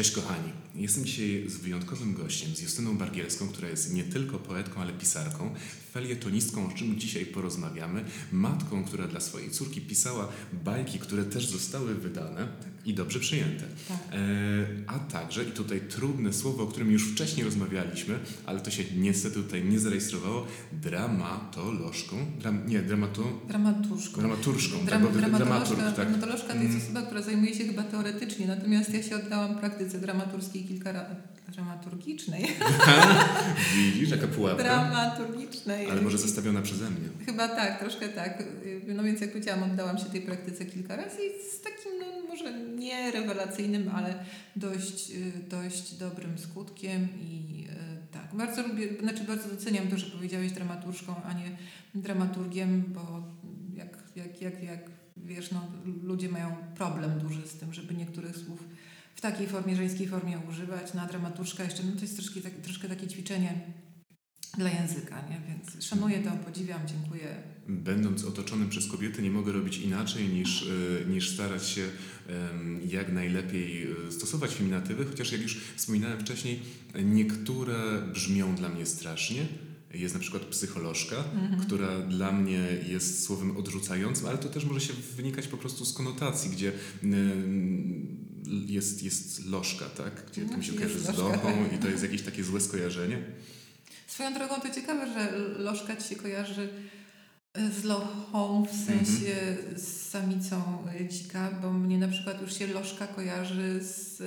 Cześć kochani, jestem dzisiaj z wyjątkowym gościem, z Justyną Bargielską, która jest nie tylko poetką, ale pisarką, felietonistką, o czym dzisiaj porozmawiamy, matką, która dla swojej córki pisała bajki, które też zostały wydane i dobrze przyjęte. Tak. E, a także, i tutaj trudne słowo, o którym już wcześniej rozmawialiśmy, ale to się niestety tutaj nie zarejestrowało, dramatolożką, dram, nie, dramato, Dramaturżką. dramaturżką, Dram, tak, bo dramatolożka, dramaturg, tak. dramatolożka to jest Mm. osoba, która zajmuje się chyba teoretycznie, natomiast ja się oddałam praktyce dramaturskiej kilka razy. Dramaturgicznej. Widzisz, jaka pułapka? Dramaturgicznej. Ale może zestawiona przeze mnie. Chyba tak, troszkę tak. No więc jak powiedziałam, oddałam się tej praktyce kilka razy i z takim, no może nie rewelacyjnym, ale dość, y, dość dobrym skutkiem i y, tak. Bardzo lubię, znaczy bardzo doceniam to, że powiedziałeś dramaturżką, a nie dramaturgiem, bo jak, jak, jak, jak wiesz, no, ludzie mają problem duży z tym, żeby niektórych słów w takiej formie, żeńskiej formie używać. No a dramaturżka jeszcze, no to jest troszkę, tak, troszkę takie ćwiczenie dla języka, nie? Więc szanuję to, podziwiam, dziękuję. Będąc otoczonym przez kobiety, nie mogę robić inaczej niż, e, niż starać się jak najlepiej e, stosować feminatywy, chociaż jak już wspominałem wcześniej, niektóre brzmią dla mnie strasznie. Jest na przykład psycholożka, Mhm. która dla mnie jest słowem odrzucającym, ale to też może się wynikać po prostu z konotacji, gdzie em, jest, jest lożka, tak? Gdzie to mi się kojarzy z lochą i to jest jakieś takie złe skojarzenie. Swoją drogą to ciekawe, że lożka ci się kojarzy e, z lochą, w sensie z samicą dzika, bo mnie na przykład już się lożka kojarzy z... e,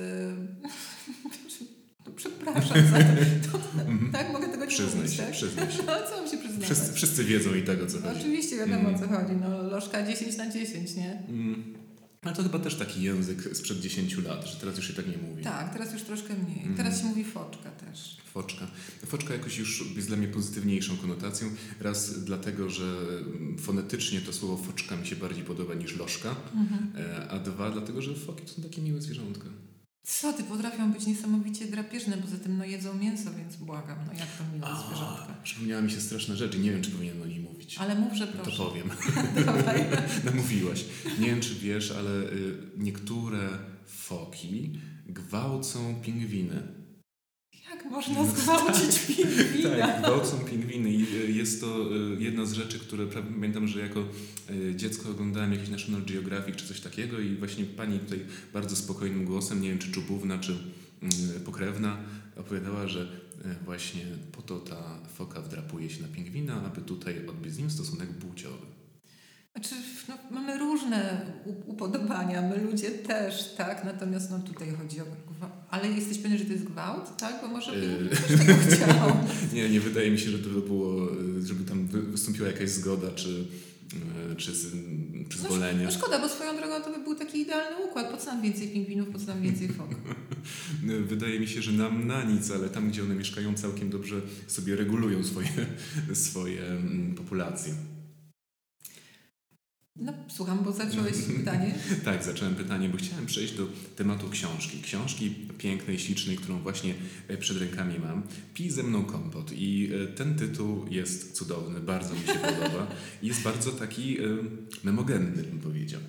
przepraszam za to. to Mhm. tak, mogę tego nie Przyznaj mówić, się, tak? przyznaj się. No, co mam się przyznawać? Wszyscy, wszyscy wiedzą i tak o co No, chodzi. oczywiście wiadomo Mhm. o co chodzi. No, lożka 10 na 10, nie? Mm. Ale to chyba też taki język sprzed 10 lat, że teraz już się tak nie mówi. Tak, teraz już troszkę mniej. Mhm. Teraz się mówi foczka też. Foczka. Foczka jakoś już jest dla mnie pozytywniejszą konotacją. Raz dlatego, że fonetycznie to słowo foczka mi się bardziej podoba niż lożka, Mhm. e, a dwa dlatego, że foki to są takie miłe zwierzątka. Co ty, potrafią być niesamowicie drapieżne, poza tym no jedzą mięso, więc błagam, no jak to miłe zwierzątka. przypomniała mi się straszna rzecz i nie wiem, czy powinienem o niej mówić. Ale mów, że To proszę. powiem. Dawaj. Namówiłaś. Nie wiem, czy wiesz, ale y, niektóre foki gwałcą pingwiny. Jak można zgwałcić pingwina? Tak, gwałcą pingwiny i y, jest to y, jedna z rzeczy, które pamiętam, że jako y, dziecko oglądałem jakiś National Geographic czy coś takiego i właśnie pani tutaj bardzo spokojnym głosem, nie wiem czy czubówna, czy y, pokrewna, opowiadała, że właśnie po to ta foka wdrapuje się na pingwina, aby tutaj odbyć z nim stosunek płciowy. Znaczy, no, mamy różne upodobania, my ludzie też, tak? Natomiast no, tutaj chodzi o. Ale jesteś pewien, że to jest gwałt, tak? Bo może Yy. też tego chciał. Nie, nie wydaje mi się, że to było, y, żeby tam wy- wystąpiła jakaś zgoda, czy, y, czy z- przyzwolenie. No szkoda, bo swoją drogą to by był taki idealny układ. Po co nam więcej pingwinów, po co nam więcej fok? Wydaje mi się, że nam na nic, ale tam, gdzie one mieszkają, całkiem dobrze sobie regulują swoje, swoje mm, populacje. No słucham, bo zacząłeś pytanie. Tak, zacząłem pytanie, bo chciałem przejść do tematu książki. Książki pięknej, ślicznej, którą właśnie e, przed rękami mam. Pij ze mną kompot. I e, ten tytuł jest cudowny, bardzo mi się podoba. Jest bardzo taki e, memogenny, bym powiedział.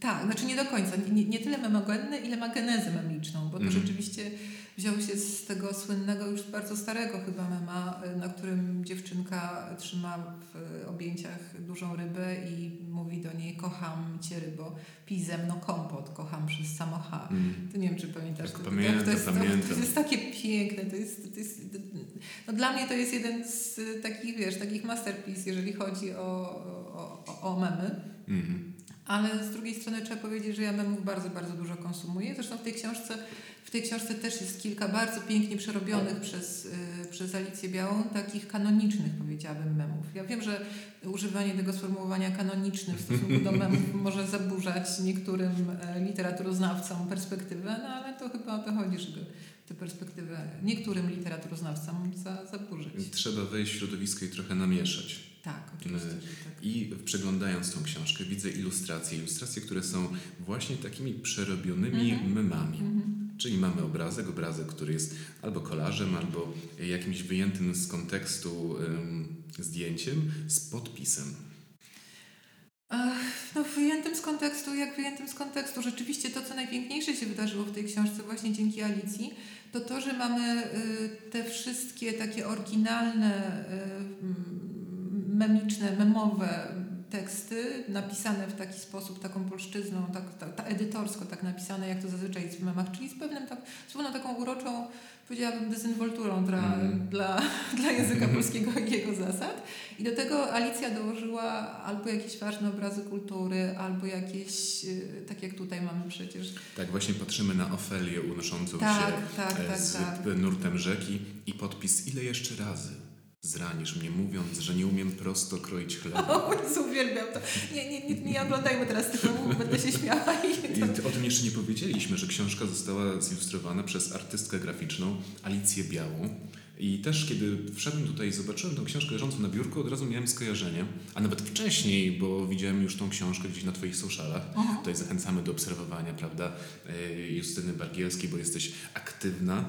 Tak, znaczy nie do końca. Nie, nie tyle memogenny, ile ma genezę memiczną, bo to Mhm. rzeczywiście wziął się z tego słynnego, już bardzo starego chyba mema, y, na którym dziewczynka trzyma w objęciach dużą rybę i mówi do niej kocham cię rybo, pij ze mną kompot, kocham przez samo H. Mm. To nie wiem, czy pamiętasz. Tak, to, to, pamiętam, to, jest, to, to jest takie piękne. To jest, to jest, no dla mnie to jest jeden z takich, wiesz, takich masterpiece, jeżeli chodzi o, o, o, memy. Mhm. Ale z drugiej strony trzeba powiedzieć, że ja memów bardzo, bardzo dużo konsumuję. Zresztą w tej książce, w tej książce też jest kilka bardzo pięknie przerobionych przez, y, przez Alicję Białą, takich kanonicznych, powiedziałabym, memów. Ja wiem, że używanie tego sformułowania kanoniczny w stosunku do memów może zaburzać niektórym e, literaturoznawcom perspektywę, no ale to chyba o to chodzi, żeby tę perspektywę niektórym literaturoznawcom za, zaburzyć. Trzeba wejść w środowisko i trochę namieszać. Tak, oczywiście, że tak. I przeglądając tą książkę widzę ilustracje, ilustracje, które są właśnie takimi przerobionymi Mhm. memami. Mhm. Czyli mamy obrazek, obrazek, który jest albo kolażem, albo jakimś wyjętym z kontekstu ym, zdjęciem z podpisem. Ach, no wyjętym z kontekstu, jak wyjętym z kontekstu. Rzeczywiście to, co najpiękniejsze się wydarzyło w tej książce właśnie dzięki Alicji, to to, że mamy y, te wszystkie takie oryginalne, y, memiczne, memowe teksty napisane w taki sposób, taką polszczyzną, tak, tak, ta edytorsko tak napisane, jak to zazwyczaj jest w memach, czyli z pewnym tak, z pewną taką uroczą, powiedziałabym, dezynwolturą dla, mm. dla, dla języka polskiego i jego zasad. I do tego Alicja dołożyła albo jakieś ważne obrazy kultury, albo jakieś, y, tak jak tutaj mamy przecież. Tak, właśnie patrzymy na Ofelię unoszącą tak, się tak, e, tak, z tak. nurtem rzeki i podpis ile jeszcze razy. Zranisz mnie mówiąc, że nie umiem prosto kroić chleba. O, uwielbiam to. Nie, nie, nie, nie oglądajmy teraz filmów, będę się śmiała. I, to... I o tym jeszcze nie powiedzieliśmy, że książka została zilustrowana przez artystkę graficzną Alicję Białą. I też kiedy wszedłem tutaj i zobaczyłem tą książkę leżącą na biurku, od razu miałem skojarzenie, a nawet wcześniej, bo widziałem już tą książkę gdzieś na Twoich socialach. Aha. Tutaj zachęcamy do obserwowania, prawda, e, Justyny Bargielskiej, bo jesteś aktywna.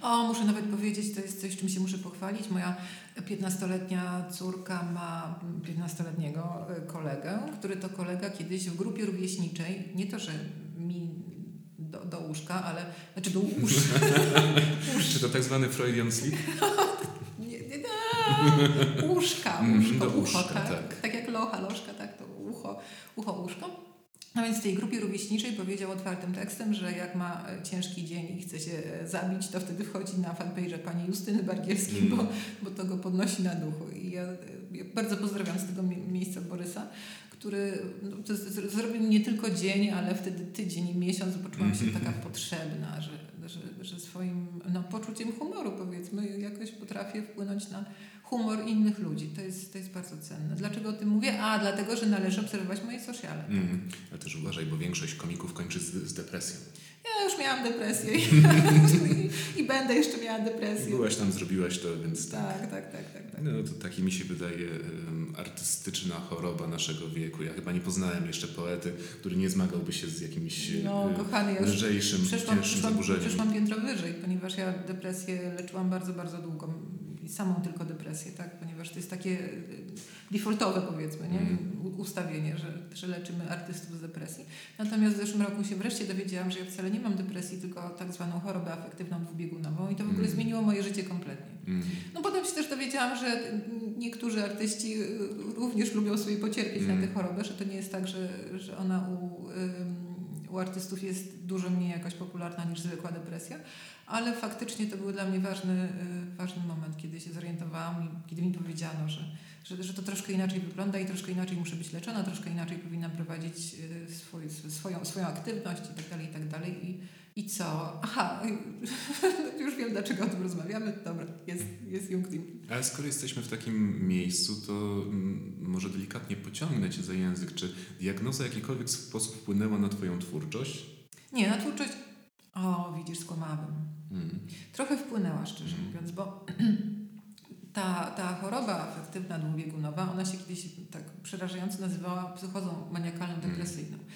O, muszę nawet powiedzieć, to jest coś, czym się muszę pochwalić. Moja 15-letnia córka ma 15-letniego e, kolegę, który to kolega kiedyś w grupie rówieśniczej, nie to, że mi do, do łóżka, ale znaczy do łóżka. Czy to tak zwany Freudian sleep? nie, nie, nie, łóżka, łóżko, do ucho, łóżka, tak, tak. tak jak locha, lożka, tak, to ucho, ucho, łóżko. No więc w tej grupie rówieśniczej powiedział otwartym tekstem, że jak ma e, ciężki dzień i chce się e, zabić, to wtedy wchodzi na fanpage pani Justyny Bargielskiej, mm. bo, bo to go podnosi na duchu. I ja, ja bardzo pozdrawiam z tego miejsca Borysa, który no, to zrobił nie tylko dzień, ale wtedy tydzień i miesiąc, bo czułam się taka potrzebna, że, że, że swoim no, poczuciem humoru powiedzmy jakoś potrafię wpłynąć na humor innych ludzi. To jest, to jest bardzo cenne. Dlaczego o tym mówię? A, dlatego, że należy obserwować moje sociale. Tak? Mm, ale też uważaj, bo większość komików kończy z, z depresją. Ja już miałam depresję i, i, będę jeszcze miała depresję. Byłaś tam, zrobiłaś to, więc tak. Tak, tak, tak. tak, tak. No to taki mi się wydaje um, artystyczna choroba naszego wieku. Ja chyba nie poznałem jeszcze poety, który nie zmagałby się z jakimś no, kochany, ja lżejszym, cięższym zaburzeniem. Przeszłam piętro wyżej, ponieważ ja depresję leczyłam bardzo, bardzo długo samą tylko depresję, tak? ponieważ to jest takie y, defaultowe powiedzmy, nie? Mm. ustawienie, że, że leczymy artystów z depresji. Natomiast w zeszłym roku się wreszcie dowiedziałam, że ja wcale nie mam depresji, tylko tak zwaną chorobę afektywną dwubiegunową i to w ogóle mm. zmieniło moje życie kompletnie. Mm. No potem się też dowiedziałam, że niektórzy artyści y, również lubią sobie pocierpieć na tę chorobę, że to nie jest tak, że, że ona u, u artystów jest dużo mniej jakoś popularna niż zwykła depresja ale faktycznie to był dla mnie ważny, y, ważny moment, kiedy się zorientowałam i kiedy mi powiedziano, że, że, że to troszkę inaczej wygląda i troszkę inaczej muszę być leczona, troszkę inaczej powinnam prowadzić y, swój, swoją, swoją aktywność i tak dalej, i tak dalej. I, i co? Aha, już wiem dlaczego o tym rozmawiamy. Dobra, jest, jest Jung Ale skoro jesteśmy w takim miejscu, to mm, może delikatnie pociągnę Cię za język. Czy diagnoza w jakikolwiek sposób wpłynęła na Twoją twórczość? Nie, na twórczość... O, widzisz, skłamałabym. Mm. Trochę wpłynęła, szczerze mm. mówiąc, bo ta, ta choroba afektywna dwubiegunowa, ona się kiedyś tak przerażająco nazywała psychozą maniakalną depresyjną. Mm.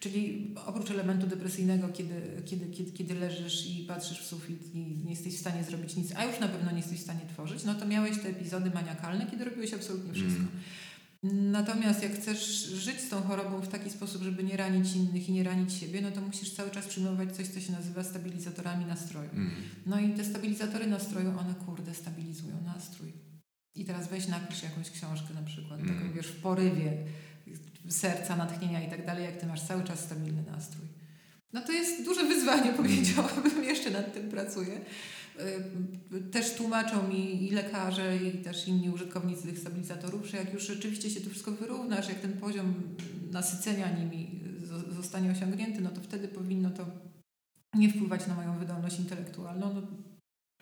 Czyli oprócz elementu depresyjnego, kiedy, kiedy, kiedy, kiedy leżysz i patrzysz w sufit i nie jesteś w stanie zrobić nic, a już na pewno nie jesteś w stanie tworzyć, no to miałeś te epizody maniakalne, kiedy robiłeś absolutnie wszystko. Mm. Natomiast jak chcesz żyć z tą chorobą w taki sposób, żeby nie ranić innych i nie ranić siebie, no to musisz cały czas przyjmować coś, co się nazywa stabilizatorami nastroju. Mm. No i te stabilizatory nastroju, one kurde stabilizują nastrój. I teraz weź napisz jakąś książkę na przykład, mm. taką wiesz, w porywie serca, natchnienia i tak dalej, jak ty masz cały czas stabilny nastrój. No to jest duże wyzwanie, powiedziałabym, jeszcze nad tym pracuję. Y, też tłumaczą mi i lekarze, i też inni użytkownicy tych stabilizatorów, że jak już rzeczywiście się to wszystko wyrównasz, jak ten poziom nasycenia nimi zostanie osiągnięty, no to wtedy powinno to nie wpływać na moją wydolność intelektualną. No,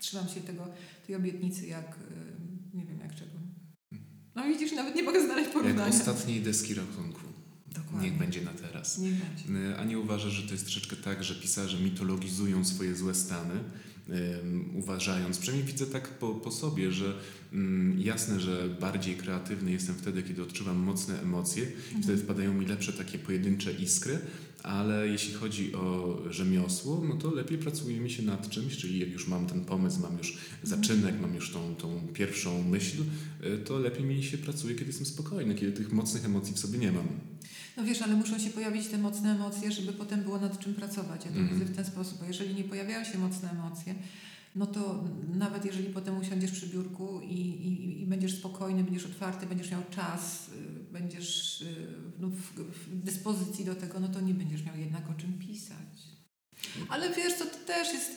trzymam się tego, tej obietnicy jak y, nie wiem jak czego. No widzisz, nawet nie mogę znaleźć porównania. Jak ostatniej deski rachunku. Dokładnie. Niech będzie na teraz. Niech będzie. Y, a nie uważasz, że to jest troszeczkę tak, że pisarze mitologizują swoje złe stany, uważając, przynajmniej widzę tak po, po sobie, że um, jasne, że bardziej kreatywny jestem wtedy, kiedy odczuwam mocne emocje mhm. i wtedy wpadają mi lepsze takie pojedyncze iskry, ale jeśli chodzi o rzemiosło, no to lepiej pracuje mi się nad czymś, czyli jak już mam ten pomysł, mam już zaczynek, mam już tą, tą pierwszą myśl, y, to lepiej mi się pracuje, kiedy jestem spokojny, kiedy tych mocnych emocji w sobie nie mam. No wiesz, ale muszą się pojawić te mocne emocje, żeby potem było nad czym pracować. Ja to Mhm. widzę w ten sposób, bo jeżeli nie pojawiają się mocne emocje, no to nawet jeżeli potem usiądziesz przy biurku i, i, i będziesz spokojny, będziesz otwarty, będziesz miał czas, y, będziesz y, no, w, w dyspozycji do tego, no to nie będziesz miał jednak o czym pisać. Ale wiesz, to, to też jest,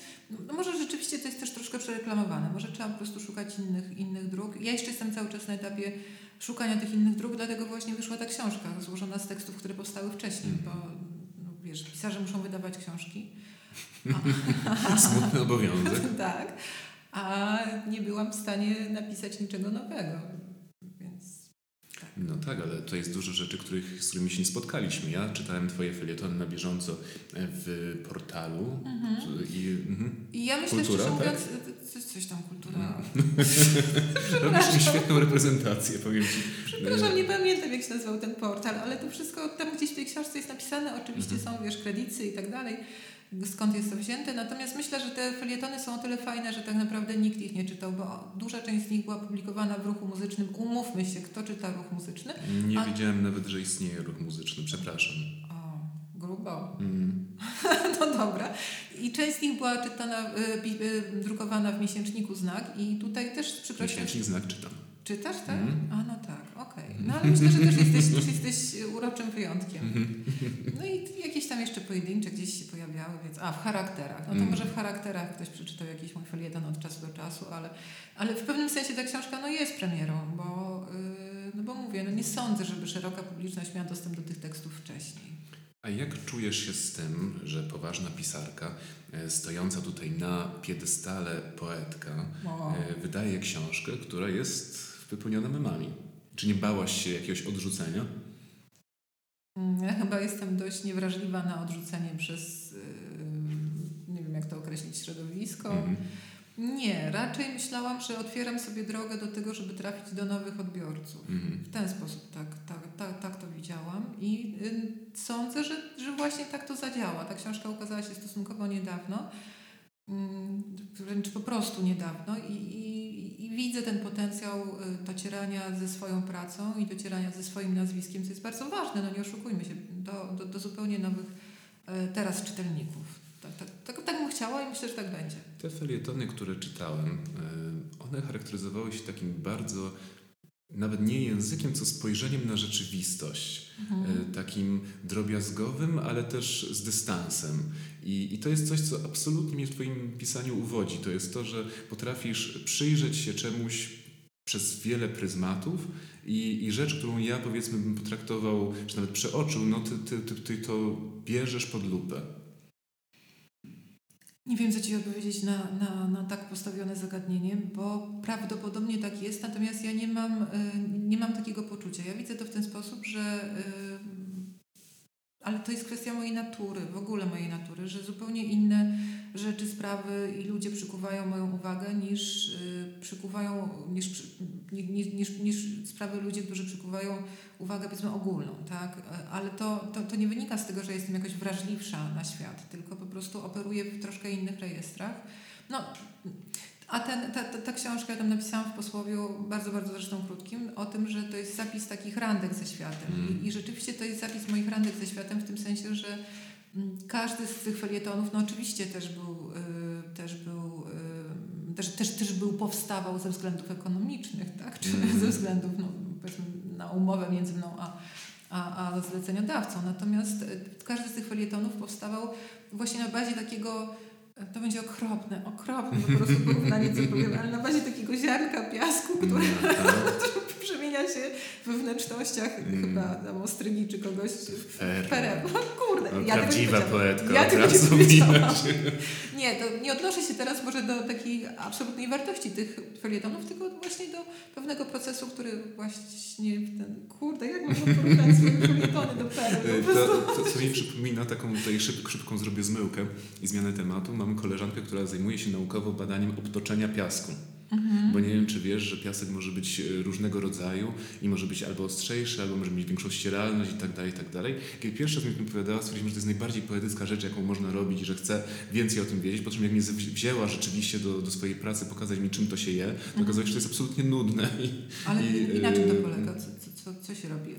no może rzeczywiście to jest też troszkę przereklamowane, może trzeba po prostu szukać innych, innych dróg. Ja jeszcze jestem cały czas na etapie szukania tych innych dróg, dlatego właśnie wyszła ta książka złożona z tekstów, które powstały wcześniej, bo no, wiesz, pisarze muszą wydawać książki. Smutny obowiązek. tak, a nie byłam w stanie napisać niczego nowego. No tak, ale to jest dużo rzeczy, których, z którymi się nie spotkaliśmy. Ja czytałem twoje felietony na bieżąco w portalu i mhm. I ja myślę, Kultura, szczerze tak? mówiąc, coś, coś tam kultura. robisz mi świetną reprezentację, powiem ci. Przepraszam, nie pamiętam jak się nazywał ten portal, ale to wszystko tam gdzieś w tej książce jest napisane, oczywiście Mhm. są, wiesz, kredyty i tak dalej, skąd jest to wzięte, natomiast myślę, że te felietony są o tyle fajne, że tak naprawdę nikt ich nie czytał, bo duża część z nich była publikowana w ruchu muzycznym. Umówmy się, kto czyta ruch muzyczny? Nie A- wiedziałem nawet, że istnieje ruch muzyczny, przepraszam. O, grubo. Mm. No dobra. I część z nich była czytana, y, y, drukowana w miesięczniku Znak i tutaj też z przykrością... Miesięcznik znak czytam. Czytasz, tak? Mhm. A no tak, okej. No ale myślę, że też jesteś, jesteś uroczym wyjątkiem. Mhm. No i jakieś tam jeszcze pojedyncze gdzieś się pojawiały, więc a w charakterach. No to Mhm. może w charakterach ktoś przeczytał jakiś mój felieton od czasu do czasu, ale, ale w pewnym sensie ta książka no jest premierą, bo, yy, no bo mówię, no nie sądzę, żeby szeroka publiczność miała dostęp do tych tekstów wcześniej. A jak czujesz się z tym, że poważna pisarka, e, stojąca tutaj na piedestale poetka, O. e, wydaje książkę, która jest wypełniona memami? Czy nie bałaś się jakiegoś odrzucenia? Mm, Ja chyba jestem dość niewrażliwa na odrzucenie przez, yy, nie wiem jak to określić, środowisko. Mhm. Nie, raczej myślałam, że otwieram sobie drogę do tego, żeby trafić do nowych odbiorców. Mhm. W ten sposób tak, tak, tak, tak to widziałam i y, sądzę, że, że właśnie tak to zadziała. Ta książka ukazała się stosunkowo niedawno, mm, wręcz po prostu niedawno i, i widzę ten potencjał y, docierania ze swoją pracą i docierania ze swoim nazwiskiem, co jest bardzo ważne, no nie oszukujmy się, do, do, do zupełnie nowych y, teraz czytelników. Tak, tak, tak, tak bym chciała i myślę, że tak będzie. Te felietony, które czytałem, e, one charakteryzowały się takim bardzo, nawet nie językiem, co spojrzeniem na rzeczywistość. E, Takim drobiazgowym, ale też z dystansem. I, I to jest coś, co absolutnie mnie w Twoim pisaniu uwodzi. To jest to, że potrafisz przyjrzeć się czemuś przez wiele pryzmatów i, i rzecz, którą ja powiedzmy bym potraktował, czy nawet przeoczył, no ty, ty, ty, ty to bierzesz pod lupę. Nie wiem, co Ci odpowiedzieć na, na, na tak postawione zagadnienie, bo prawdopodobnie tak jest, natomiast ja nie mam, y, nie mam takiego poczucia. Ja widzę to w ten sposób, że. Ale to jest kwestia mojej natury, w ogóle mojej natury, że zupełnie inne rzeczy, sprawy i ludzie przykuwają moją uwagę niż y, przykuwają, niż, niż, niż, niż sprawy ludzie, którzy przykuwają uwagę powiedzmy ogólną, tak? Ale to, to, to nie wynika z tego, że jestem jakoś wrażliwsza na świat, tylko po prostu operuję w troszkę innych rejestrach. No, a ten, ta, ta, ta książka, ja tam napisałam w posłowiu, bardzo, bardzo zresztą krótkim, o tym, że to jest zapis takich randek ze światem. Mm. I, I rzeczywiście to jest zapis moich randek ze światem w tym sensie, że mm, każdy z tych felietonów, no oczywiście też był, y, też był, y, też, też, też był, powstawał ze względów ekonomicznych, tak? Czy Mm. ze względów, no, powiedzmy, na umowę między mną a, a, a zleceniodawcą. Natomiast y, każdy z tych felietonów powstawał właśnie na bazie takiego to będzie okropne, okropne po prostu porównanie, co powiem, ale na bazie takiego ziarnka piasku, które No, tak. przemienia się we wnętrznościach Mm. chyba tam ostrygi czy kogoś w pereł. No, kurde, No, ja prawdziwa poetka, Ja tego nie. Nie, to nie odnoszę się teraz może do takiej absolutnej wartości tych felietonów, tylko właśnie do pewnego procesu, który właśnie ten... Kurde, jak można porównać swoje felietony do? Po prostu... To, to, co mi przypomina, taką tutaj szyb, szybką zrobię zmyłkę i zmianę tematu. Mamy koleżankę, która zajmuje się naukowo badaniem obtoczenia piasku. Bo nie wiem, czy wiesz, że piasek może być e, różnego rodzaju i może być albo ostrzejszy, albo może mieć większą ścieralność i tak dalej, i tak dalej. Kiedy pierwszy raz mi o tym opowiadała, stwierdziłem, że to jest najbardziej poetycka rzecz, jaką można robić i że chcę więcej o tym wiedzieć. Po czym jak mnie wzi- wzięła rzeczywiście do, do swojej pracy, pokazać mi, czym to się je, to okazało się, że to jest absolutnie nudne. I, Ale i, i, na czym to e, polega? Co, co, co się robi?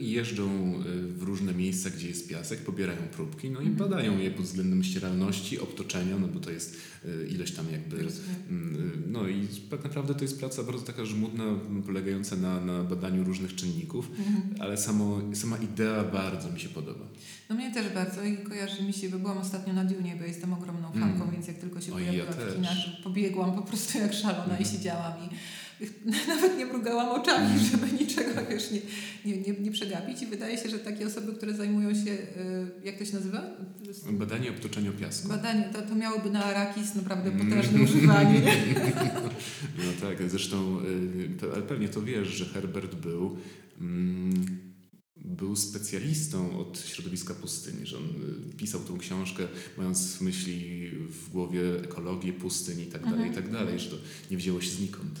Jeżdżą y, w różne miejsca, gdzie jest piasek, pobierają próbki, no i Mhm. badają je pod względem ścieralności, obtoczenia, no bo to jest y, ileś tam jakby... Mm, y, No i tak naprawdę to jest praca bardzo taka żmudna, polegająca na, na badaniu różnych czynników, Mhm. ale samo, sama idea bardzo mi się podoba. No mnie też bardzo i kojarzy mi się, bo byłam ostatnio na Dunie, bo jestem ogromną fanką, Mm. więc jak tylko się Oj, ja pojawiła w kinach, pobiegłam po prostu jak szalona i Mhm. siedziałam i nawet nie mrugałam oczami, Mm. żeby niczego wiesz, nie, nie, nie, nie przegapić i wydaje się, że takie osoby, które zajmują się, y, jak to się nazywa? Badanie obtoczenia piasku. Badanie, to, to miałoby na Arakis naprawdę Mm. potężne używanie. Nie? No tak, zresztą ale pewnie to wiesz, że Herbert był, mm, był specjalistą od środowiska pustyni, że on y, pisał tą książkę mając w myśli w głowie ekologię pustyni i tak dalej, Mhm. i tak dalej, że to nie wzięło się znikąd.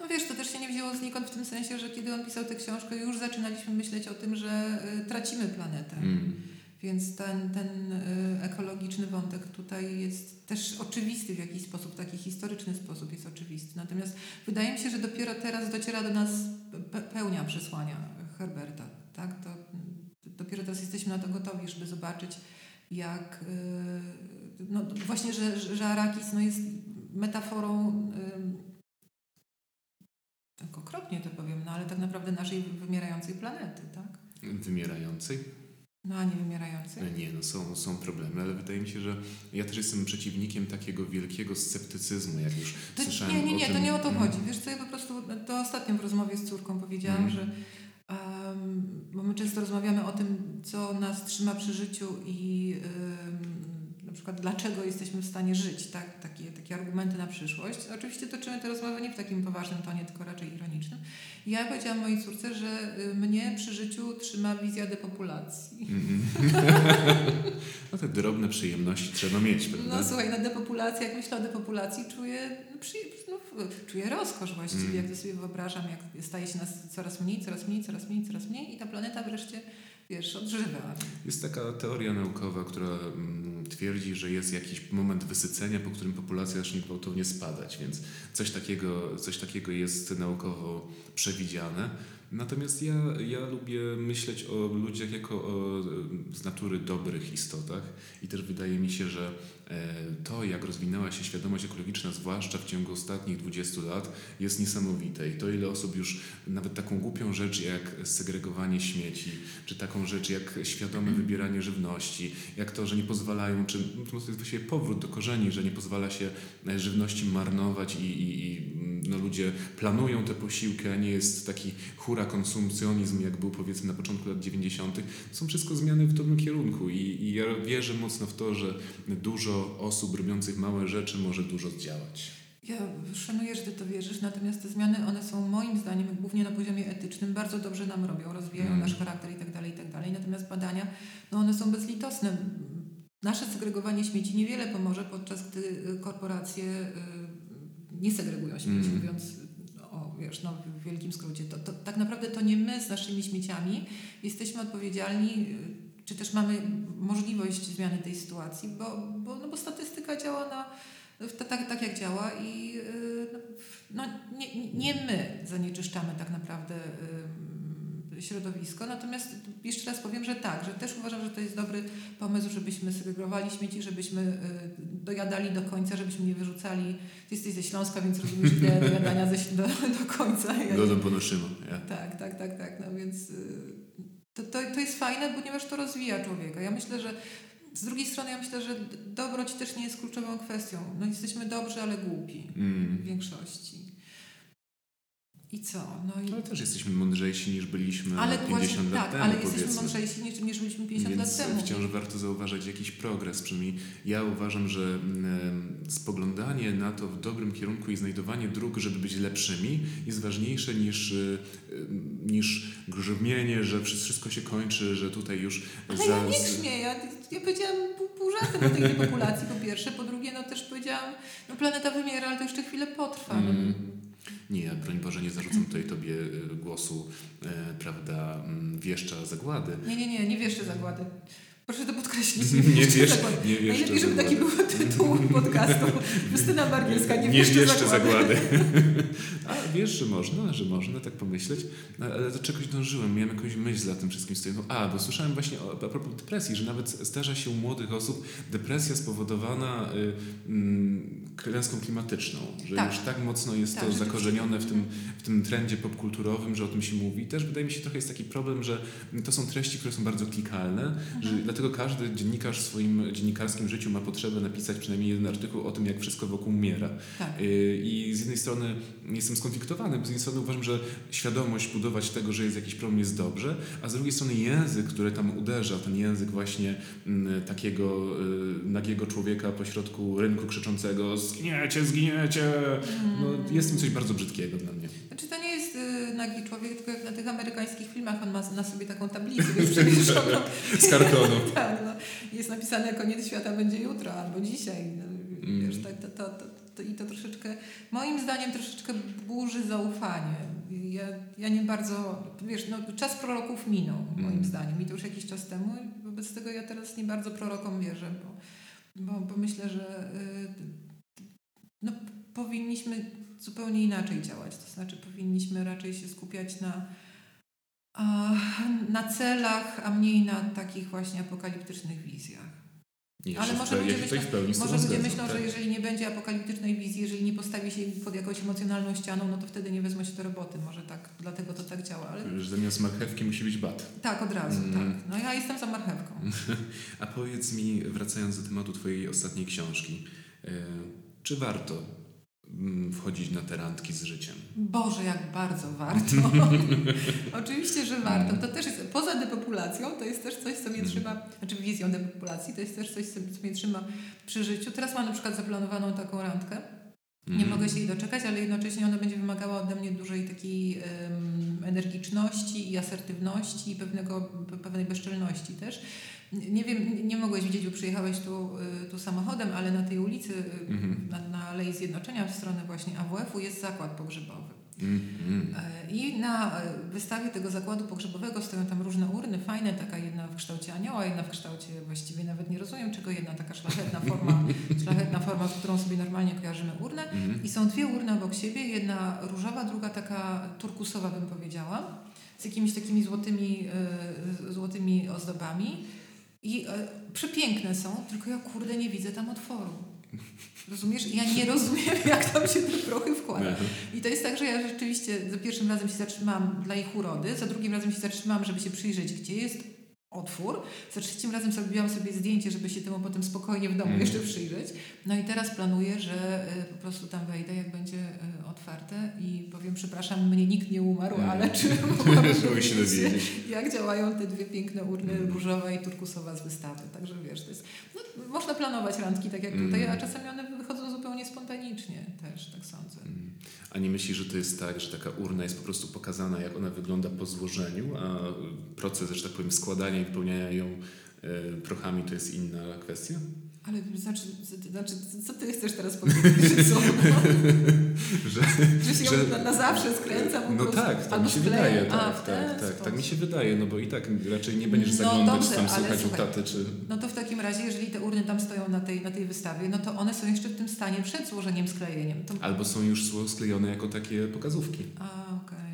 No wiesz, to też się nie wzięło znikąd w tym sensie, że kiedy on pisał tę książkę, już zaczynaliśmy myśleć o tym, że y, tracimy planetę. Mm. Więc ten, ten y, ekologiczny wątek tutaj jest też oczywisty w jakiś sposób, w taki historyczny sposób jest oczywisty. Natomiast wydaje mi się, że dopiero teraz dociera do nas pe- pełnia przesłania Herberta. Tak? To, dopiero teraz jesteśmy na to gotowi, żeby zobaczyć, jak y, no, właśnie, że, że- Arakis no, jest metaforą y, tak okropnie to powiem, no ale tak naprawdę naszej wymierającej planety, tak? Wymierającej? No a nie wymierającej. Nie, no są, są problemy, ale wydaje mi się, że ja też jestem przeciwnikiem takiego wielkiego sceptycyzmu, jak już To, słyszałem nie, nie, nie, tym. to nie o to Mm. chodzi. Wiesz co, ja po prostu to ostatnio w rozmowie z córką powiedziałam, Mm. że um, bo my często rozmawiamy o tym, co nas trzyma przy życiu i um, przykład dlaczego jesteśmy w stanie żyć, tak? Takie, takie argumenty na przyszłość. Oczywiście toczymy tę rozmowę nie w takim poważnym tonie, tylko raczej ironicznym. I ja powiedziałam mojej córce, że y, mnie przy życiu trzyma wizja depopulacji. No te drobne przyjemności trzeba mieć, prawda? No słuchaj, na depopulację, jak myślę o depopulacji, czuję, no, przy, no, czuję rozkosz właściwie, Mm. jak to sobie wyobrażam, jak staje się nas coraz mniej, coraz mniej, coraz mniej, coraz mniej i ta planeta wreszcie, odżywa. Jest taka teoria naukowa, która mm, twierdzi, że jest jakiś moment wysycenia, po którym populacja zacznie gwałtownie spadać, więc coś takiego, coś takiego jest naukowo przewidziane. Natomiast ja, ja lubię myśleć o ludziach jako o z natury dobrych istotach i też wydaje mi się, że to, jak rozwinęła się świadomość ekologiczna, zwłaszcza w ciągu ostatnich 20 lat, jest niesamowite. I to, ile osób już nawet taką głupią rzecz jak segregowanie śmieci, czy taką rzecz jak świadome wybieranie żywności, jak to, że nie pozwalają, czy to jest właściwie powrót do korzeni, że nie pozwala się e, żywności marnować i, i, i mm, no, ludzie planują te posiłki, a nie jest taki hura konsumpcjonizm, jak był powiedzmy na początku lat 90. To są wszystko zmiany w dobrym kierunku i, i ja wierzę mocno w to, że dużo osób robiących małe rzeczy może dużo zdziałać. Ja szanuję, że ty to wierzysz, natomiast te zmiany, one są moim zdaniem, głównie na poziomie etycznym, bardzo dobrze nam robią, rozwijają Mm. nasz charakter i tak dalej, i tak dalej. Natomiast badania, no one są bezlitosne. Nasze segregowanie śmieci niewiele pomoże, podczas gdy y, korporacje y, nie segregują śmieci, Mm. mówiąc o, wiesz, no, w wielkim skrócie. To, to, tak naprawdę to nie my z naszymi śmieciami jesteśmy odpowiedzialni, y, czy też mamy możliwość zmiany tej sytuacji, bo, bo, no bo statystyka działa na, tak, tak jak działa i y, no, nie, nie my zanieczyszczamy tak naprawdę y, środowisko. Natomiast jeszcze raz powiem, że tak, że też uważam, że to jest dobry pomysł, żebyśmy segregowali śmieci, żebyśmy y, dojadali do końca, żebyśmy nie wyrzucali. Ty jesteś ze Śląska, więc rozumiesz ideę dojadania do, do końca. Godą ponoszymy. Ja. tak, tak, tak, tak. No więc to, to, to jest fajne, ponieważ to rozwija człowieka. Ja myślę, że z drugiej strony ja myślę, że dobroć też nie jest kluczową kwestią. No jesteśmy dobrzy, ale głupi w Mm. większości. I co? No i... Ale też jesteśmy mądrzejsi niż byliśmy Ale 50 właśnie lat tak, temu, ale jesteśmy powiedzmy. mądrzejsi niż, niż byliśmy 50 Więc lat temu. wciąż warto zauważać jakiś progres. Przynajmniej ja uważam, że mm, spoglądanie na to w dobrym kierunku i znajdowanie dróg, żeby być lepszymi, jest ważniejsze niż, y, y, niż grzmienie, że wszy- wszystko się kończy, że tutaj już Ale ja nie grzmię, ja, ja powiedziałam pół, pół żartem o tej depopulacji po pierwsze, po drugie no też powiedziałam, no planeta wymiera, ale to jeszcze chwilę potrwa. Mm. Nie, ja broń Boże nie zarzucam tutaj Tobie y, głosu, e, prawda, mm, wieszcza zagłady. Nie, nie, nie, nie wiesz, że zagłady. Proszę to podkreślić. Nie wiesz, nie wiesz, Najlepiej, żeby taki był tytuł podcastu. Justyna Bargielska, nie, nie wieszczy zagłady. zagłady. A wiesz, że można, że można tak pomyśleć, no, ale do czegoś dążyłem, miałem jakąś myśl za tym wszystkim stojącą. A, bo słyszałem właśnie o, a propos depresji, że nawet zdarza się u młodych osób depresja spowodowana y, mm, klęską klimatyczną, że Tak. już tak mocno jest Tak, to że zakorzenione w tym, w tym trendzie popkulturowym, że o tym się mówi. Też wydaje mi się trochę jest taki problem, że to są treści, które są bardzo klikalne, że Mhm. Dlatego każdy dziennikarz w swoim dziennikarskim życiu ma potrzebę napisać przynajmniej jeden artykuł o tym, jak wszystko wokół umiera. Tak. Y, I z jednej strony jestem skonfliktowany, bo z jednej strony uważam, że świadomość budować tego, że jest jakiś problem jest dobrze, a z drugiej strony język, który tam uderza, ten język właśnie mm, takiego y, nagiego człowieka pośrodku rynku krzyczącego zginiecie, zginiecie, no, jest w tym coś bardzo brzydkiego dla mnie. Znaczy to nie jest nagi człowiek, tylko jak na tych amerykańskich filmach on ma na sobie taką tablicę, przewieszoną. Z kartonu. tak, no. Jest napisane koniec świata będzie jutro albo dzisiaj. No, Mm. wiesz, tak, to, to, to, to, I to troszeczkę, moim zdaniem troszeczkę burzy zaufanie. Ja, ja nie bardzo, wiesz, no, czas proroków minął, moim Mm. zdaniem. I to już jakiś czas temu. Wobec tego ja teraz nie bardzo prorokom wierzę, bo, bo, bo myślę, że y, no, powinniśmy zupełnie inaczej działać. To znaczy powinniśmy raczej się skupiać na, na celach, a mniej na takich właśnie apokaliptycznych wizjach. Nie, Ale może ludzie myślą- Może ludzie myślą, tak. że jeżeli nie będzie apokaliptycznej wizji, jeżeli nie postawi się pod jakąś emocjonalną ścianą, no to wtedy nie wezmą się do roboty. Może tak, dlatego to tak działa. Ale Że zamiast marchewki musi być bat. tak, od razu, Mm. tak. No ja jestem za marchewką. A powiedz mi, wracając do tematu Twojej ostatniej książki, e, czy warto wchodzić na te randki z życiem? Boże, jak bardzo warto. Oczywiście, że warto. To też jest, poza depopulacją, to jest też coś, co mnie Mm. trzyma, znaczy wizją depopulacji, to jest też coś, co mnie trzyma przy życiu. Teraz mam na przykład zaplanowaną taką randkę. Nie Mhm. mogę się jej doczekać, ale jednocześnie ona będzie wymagała ode mnie dużej takiej em, energiczności i asertywności i pewnego, pe- pewnej bezczelności też. Nie wiem, nie- mogłeś widzieć, bo przyjechałeś tu, y, tu samochodem, ale na tej ulicy, y, Mhm. na, na Alei Zjednoczenia w stronę właśnie AWF-u jest zakład pogrzebowy. Mhm. E, I na e, wystawie tego zakładu pogrzebowego stoją tam różne urny, fajne, taka jedna w kształcie anioła, jedna w kształcie, właściwie nawet nie rozumiem czego, jedna taka szlachetna forma, szlachetna forma, z którą sobie normalnie kojarzymy urnę. Mhm. I są dwie urny obok siebie, jedna różowa, druga taka turkusowa bym powiedziała, z jakimiś takimi złotymi, złotymi ozdobami. I e, przepiękne są, tylko ja kurde nie widzę tam otworu. Rozumiesz? Ja nie rozumiem, jak tam się te prochy wkłada. Aha. I to jest tak, że ja rzeczywiście za pierwszym razem się zatrzymałam dla ich urody, za drugim razem się zatrzymałam, żeby się przyjrzeć, gdzie jest otwór. Za trzecim razem zrobiłam sobie zdjęcie, żeby się temu potem spokojnie w domu Mm. jeszcze przyjrzeć. No i teraz planuję, że y, po prostu tam wejdę, jak będzie y, otwarte i powiem, przepraszam, mnie nikt nie umarł, Mm. ale czy mogłabym się dowiedzieć jak działają te dwie piękne urny Mm. różowa i turkusowa z wystawy. Także wiesz, to jest, no, można planować randki tak jak tutaj, Mm. a czasami one wychodzą zupełnie spontanicznie też, tak sądzę. Mm. A nie myślisz, że to jest tak, że taka urna jest po prostu pokazana, jak ona wygląda po złożeniu, a proces, że tak powiem, składania i wypełniania ją e, prochami to jest inna kwestia? Ale znaczy, znaczy, co ty chcesz teraz powiedzieć? Że co? Że, Że się Że- na, na zawsze skręca po no prostu? tak, tak mi się wydaje. Tak, tak, tak, tak mi się wydaje, no bo i tak raczej nie będziesz No zaglądać dobrze, tam, słuchać u taty, czy... No to w takim razie, jeżeli te urny tam stoją na tej, na tej wystawie, no to one są jeszcze w tym stanie przed złożeniem, sklejeniem. To... Albo są już sklejone jako takie pokazówki. A, okej.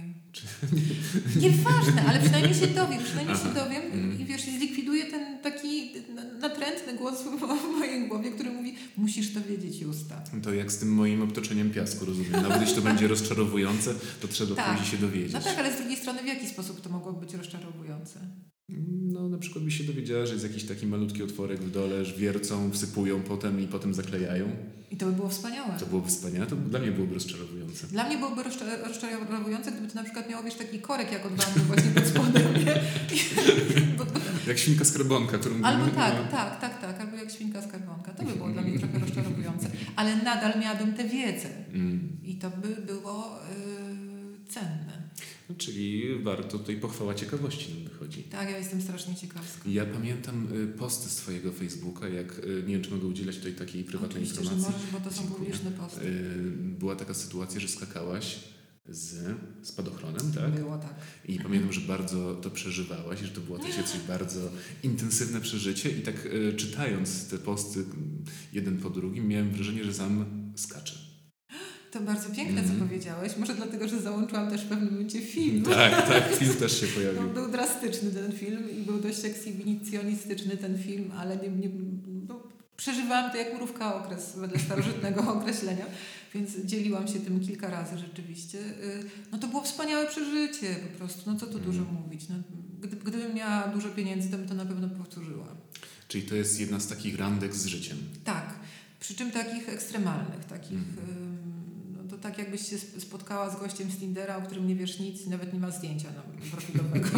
Nieważne, ale przynajmniej się dowiem, przynajmniej się Aha. dowiem Mm. i wiesz, i zlikwiduję ten taki na- natrętny głos w mojej głowie, który mówi, musisz to wiedzieć, Justa. To jak z tym moim obtoczeniem piasku, rozumiem. Nawet jeśli to będzie rozczarowujące, to trzeba Tak. i się dowiedzieć. No tak, ale z drugiej strony w jaki sposób to mogło być rozczarowujące? No na przykład by się dowiedziała, że jest jakiś taki malutki otworek w dole, że wiercą, wsypują potem i potem zaklejają. I to by było wspaniałe. To byłoby wspaniałe, to dla mnie byłoby rozczarowujące. Dla mnie byłoby rozcza- rozczarowujące, gdyby to na przykład miało, wiesz, taki korek jak od wanny właśnie pod spodem, Jak świnka skarbonka, którą... Albo tak, tak, tak, tak, albo jak świnka skarbonka. To by było dla mnie trochę rozczarowujące. Ale nadal miałabym tę wiedzę. Mm. I to by było yy, cenne. Czyli warto tutaj pochwała ciekawości nam wychodzi. Tak, ja jestem strasznie ciekawska. Ja pamiętam y, posty z Twojego Facebooka, jak, y, nie wiem czy mogę udzielać tutaj takiej prywatnej Oczywiście, że informacji. możesz, bo to są Dziękuję. publiczne posty. Y, Była taka sytuacja, że skakałaś z spadochronem, tak? Było tak. I pamiętam, że bardzo to przeżywałaś, że to było takie coś bardzo intensywne przeżycie i tak czytając te posty mm, jeden po drugim miałem wrażenie, że sam skaczę. To bardzo piękne, Mhm. co powiedziałeś. Może dlatego, że załączyłam też w pewnym momencie film. Tak, tak, film też się No, pojawił. był drastyczny ten film i był dość ekshibicjonistyczny ten film, ale nie, nie, no, przeżywałam to jak mrówka okres wedle starożytnego określenia, więc dzieliłam się tym kilka razy rzeczywiście. Y, No to było wspaniałe przeżycie po prostu, no co tu dużo Mhm. mówić. No, gdy, gdybym miała dużo pieniędzy, to bym to na pewno powtórzyła. Czyli to jest jedna z takich randek z życiem. Tak, przy czym takich ekstremalnych, takich... Mhm. Tak jakbyś się sp- spotkała z gościem z Tindera, o którym nie wiesz nic i nawet nie ma zdjęcia no, profilowego.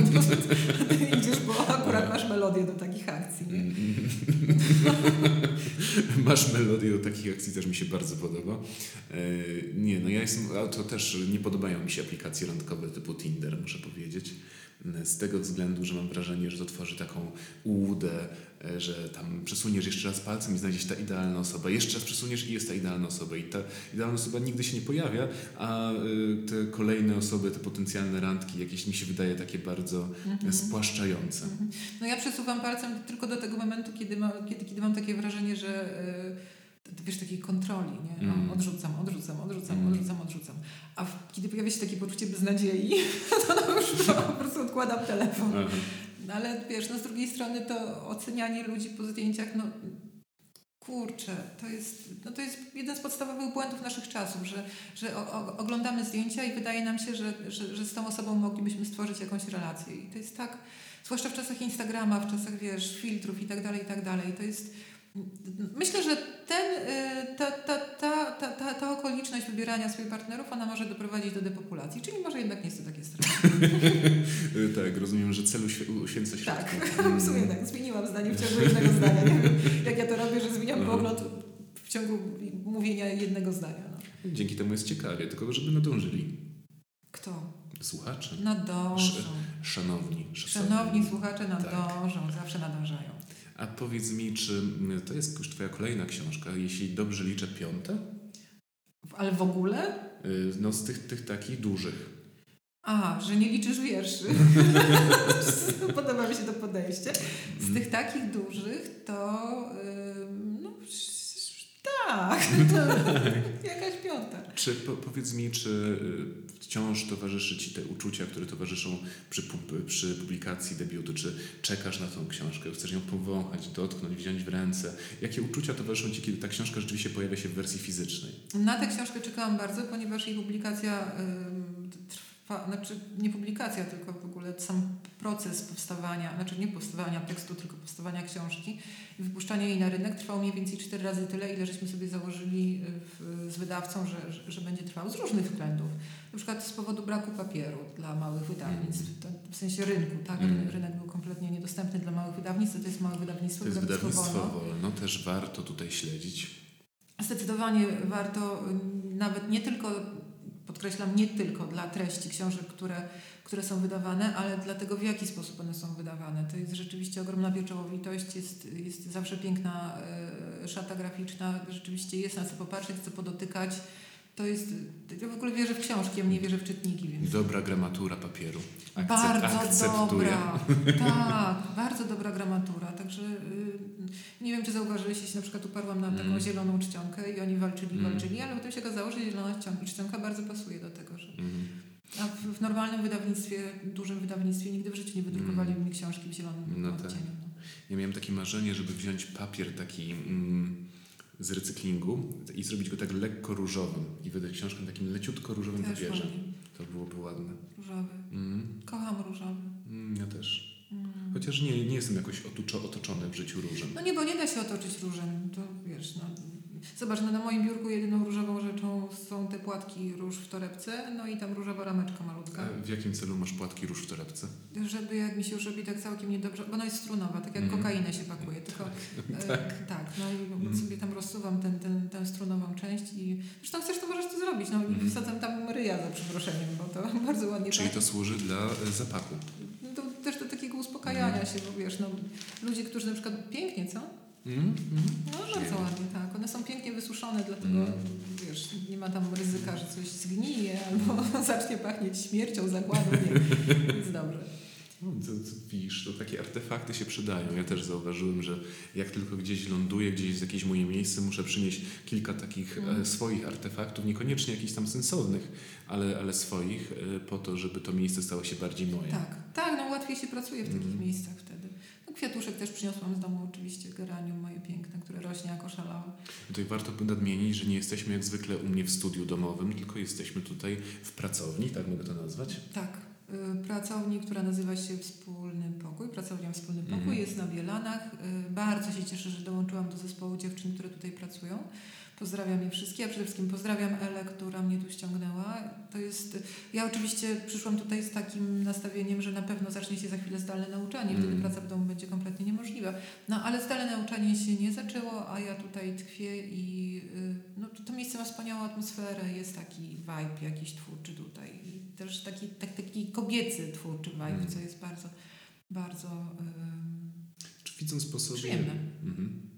Ty idziesz, bo akurat masz melodię do takich akcji. Nie? Masz melodię do takich akcji, też mi się bardzo podoba. E, Nie, no ja jestem, a to też nie podobają mi się aplikacje randkowe typu Tinder, muszę powiedzieć. E, Z tego względu, że mam wrażenie, że to tworzy taką ułudę, e, że tam przesuniesz jeszcze raz palcem i znajdzie się ta idealna osoba. Jeszcze raz przesuniesz i jest ta idealna osoba. I ta idealna osoba nigdy się nie pojawia, a e, te kolejne osoby, te potencjalne randki, jakieś mi się wydaje takie bardzo Mhm. spłaszczające. Mhm. No ja przesuwam palcem tylko do tego momentu, kiedy, kiedy, kiedy mam takie wrażenie, że t- wiesz, takiej kontroli, nie? Mm. O, odrzucam, odrzucam, odrzucam, Mm. odrzucam, odrzucam. A w, kiedy pojawia się takie poczucie beznadziei, to no już po prostu odkładam telefon. No ale wiesz, no z drugiej strony to ocenianie ludzi po zdjęciach, no kurczę, to jest, no to jest jeden z podstawowych błędów naszych czasów, że, że o, o, oglądamy zdjęcia i wydaje nam się, że, że, że z tą osobą moglibyśmy stworzyć jakąś relację. I to jest tak, zwłaszcza w czasach Instagrama, w czasach, wiesz, filtrów i tak dalej, i tak dalej. To jest, myślę, że ten, y, ta, ta, ta, ta, ta, ta okoliczność wybierania swoich partnerów, ona może doprowadzić do depopulacji, czyli może jednak nie jest to takie straszne. Tak, rozumiem, że celu świ- uświęca Tak, środki. w sumie tak. Zmieniłam zdanie w ciągu jednego zdania. Jak ja to robię, że zmieniam Aha. pogląd w ciągu mówienia jednego zdania. No. Dzięki temu jest ciekawie, tylko żeby nadążyli. Kto? Słuchacze, Nadążą. szanowni, szacowni. Szanowni słuchacze nadążą, zawsze nadążają. A powiedz mi, czy mm, to jest już twoja kolejna książka, jeśli dobrze liczę piąta? Ale w ogóle? Y, No z tych, tych takich dużych. A, że nie liczysz wierszy. Podoba mi się to podejście. Z Mm. tych takich dużych to... ym, no, tak, piąta. Czy po, powiedz mi, czy y, wciąż towarzyszy ci te uczucia, które towarzyszą przy, przy publikacji debiutu? Czy czekasz na tą książkę? Chcesz ją powąchać, dotknąć, wziąć w ręce? Jakie uczucia towarzyszą ci, kiedy ta książka rzeczywiście pojawia się w wersji fizycznej? Na tę książkę czekałam bardzo, ponieważ jej publikacja ym, trwa, znaczy nie publikacja, tylko w ogóle sam proces powstawania, znaczy nie powstawania tekstu, tylko powstawania książki i wypuszczanie jej na rynek trwało mniej więcej cztery razy tyle, ile żeśmy sobie założyli w, z wydawcą, że, że, że będzie trwał z różnych względów. Na przykład z powodu braku papieru dla małych wydawnictw, to, w sensie rynku, tak? Mm. Rynek, rynek był kompletnie niedostępny dla małych wydawnictw, to jest małe wydawnictwo, To jest wydawnictwo wolno. wolno, też warto tutaj śledzić. Zdecydowanie warto y, nawet nie tylko, podkreślam, nie tylko dla treści książek, które, które są wydawane, ale dla tego, w jaki sposób one są wydawane. To jest rzeczywiście ogromna pieczołowitość, jest, jest zawsze piękna y, szata graficzna, rzeczywiście jest na co popatrzeć, co podotykać. To jest, ja w ogóle wierzę w książki, a nie wierzę w czytniki, więc Dobra gramatura papieru. Akcep- bardzo akceptuję. dobra. Tak, bardzo dobra gramatura. Także y, nie wiem, czy zauważyliście, jeśli na przykład uparłam na taką Mm. zieloną czcionkę i oni walczyli, Mm. walczyli, ale potem się okazało, że zielona czcionka, bardzo pasuje do tego, że Mhm. a w, w normalnym wydawnictwie, dużym wydawnictwie nigdy w życiu nie wydrukowali mi książki w zielonym Mm. No tak. odcieniu. No. Ja miałem takie marzenie, żeby wziąć papier taki mm, z recyklingu i zrobić go tak lekko różowym i wydać książkę na takim leciutko różowym Też papierze. ładnie. To byłoby ładne. Różowy. Mm, Kocham różowy. mm, ja też. Mm. Chociaż nie, nie jestem jakoś otuczo, otoczony w życiu różem. No nie, bo nie da się otoczyć różem. To wiesz, no. Zobacz, no na moim biurku jedyną różową rzeczą są te płatki róż w torebce, no i tam różowa rameczka malutka. A w jakim celu masz płatki róż w torebce? Żeby jak mi się już robi tak całkiem niedobrze, bo ona jest strunowa, tak jak kokainę się pakuje, tylko tak, tak no i Mhm. sobie tam rozsuwam ten, ten, tę strunową część i zresztą chcesz, to możesz to zrobić, no i Mhm. wsadzam tam ryja za przeproszeniem, bo to bardzo ładnie Czyli pachnie. to służy dla e, zapachu. No to też do takiego uspokajania Mhm. się, bo wiesz, no ludzie, którzy na przykład pięknie, co? Mm, mm. No bardzo ładnie, tak. One są pięknie wysuszone, dlatego Mm. wiesz, nie ma tam ryzyka, że coś zgnije albo zacznie pachnieć śmiercią, nie. Jest dobrze. No, to, to, widzisz, to takie artefakty się przydają. Ja też zauważyłem, że jak tylko gdzieś ląduję, gdzieś jest jakieś moje miejsce, muszę przynieść kilka takich Mm. swoich artefaktów, niekoniecznie jakichś tam sensownych, ale, ale swoich, e, po to, żeby to miejsce stało się bardziej moje. Tak, tak, no łatwiej się pracuje w takich Mhm. miejscach wtedy. Kwiatuszek też przyniosłam z domu oczywiście, geranium moje piękne, które rośnie jako szalałe. Tutaj warto by nadmienić, że nie jesteśmy jak zwykle u mnie w studiu domowym, tylko jesteśmy tutaj w pracowni, tak mogę to nazwać? Tak, y, pracowni, która nazywa się Wspólny Pokój, pracownia Wspólny Pokój, Mhm. jest na Bielanach. Y, Bardzo się cieszę, że dołączyłam do zespołu dziewczyn, które tutaj pracują. Pozdrawiam je wszystkie, a przede wszystkim pozdrawiam Elę, która mnie tu ściągnęła. To jest, ja oczywiście przyszłam tutaj z takim nastawieniem, że na pewno zacznie się za chwilę zdalne nauczanie, wtedy Mm. praca w domu będzie kompletnie niemożliwa. No ale zdalne nauczanie się nie zaczęło, a ja tutaj tkwię i y, no, to, to miejsce ma wspaniałą atmosferę, jest taki vibe jakiś twórczy tutaj. I też taki, tak, taki kobiecy twórczy vibe, Mm. co jest bardzo, bardzo ym, Czy widząc po sobie... przyjemne. Mhm.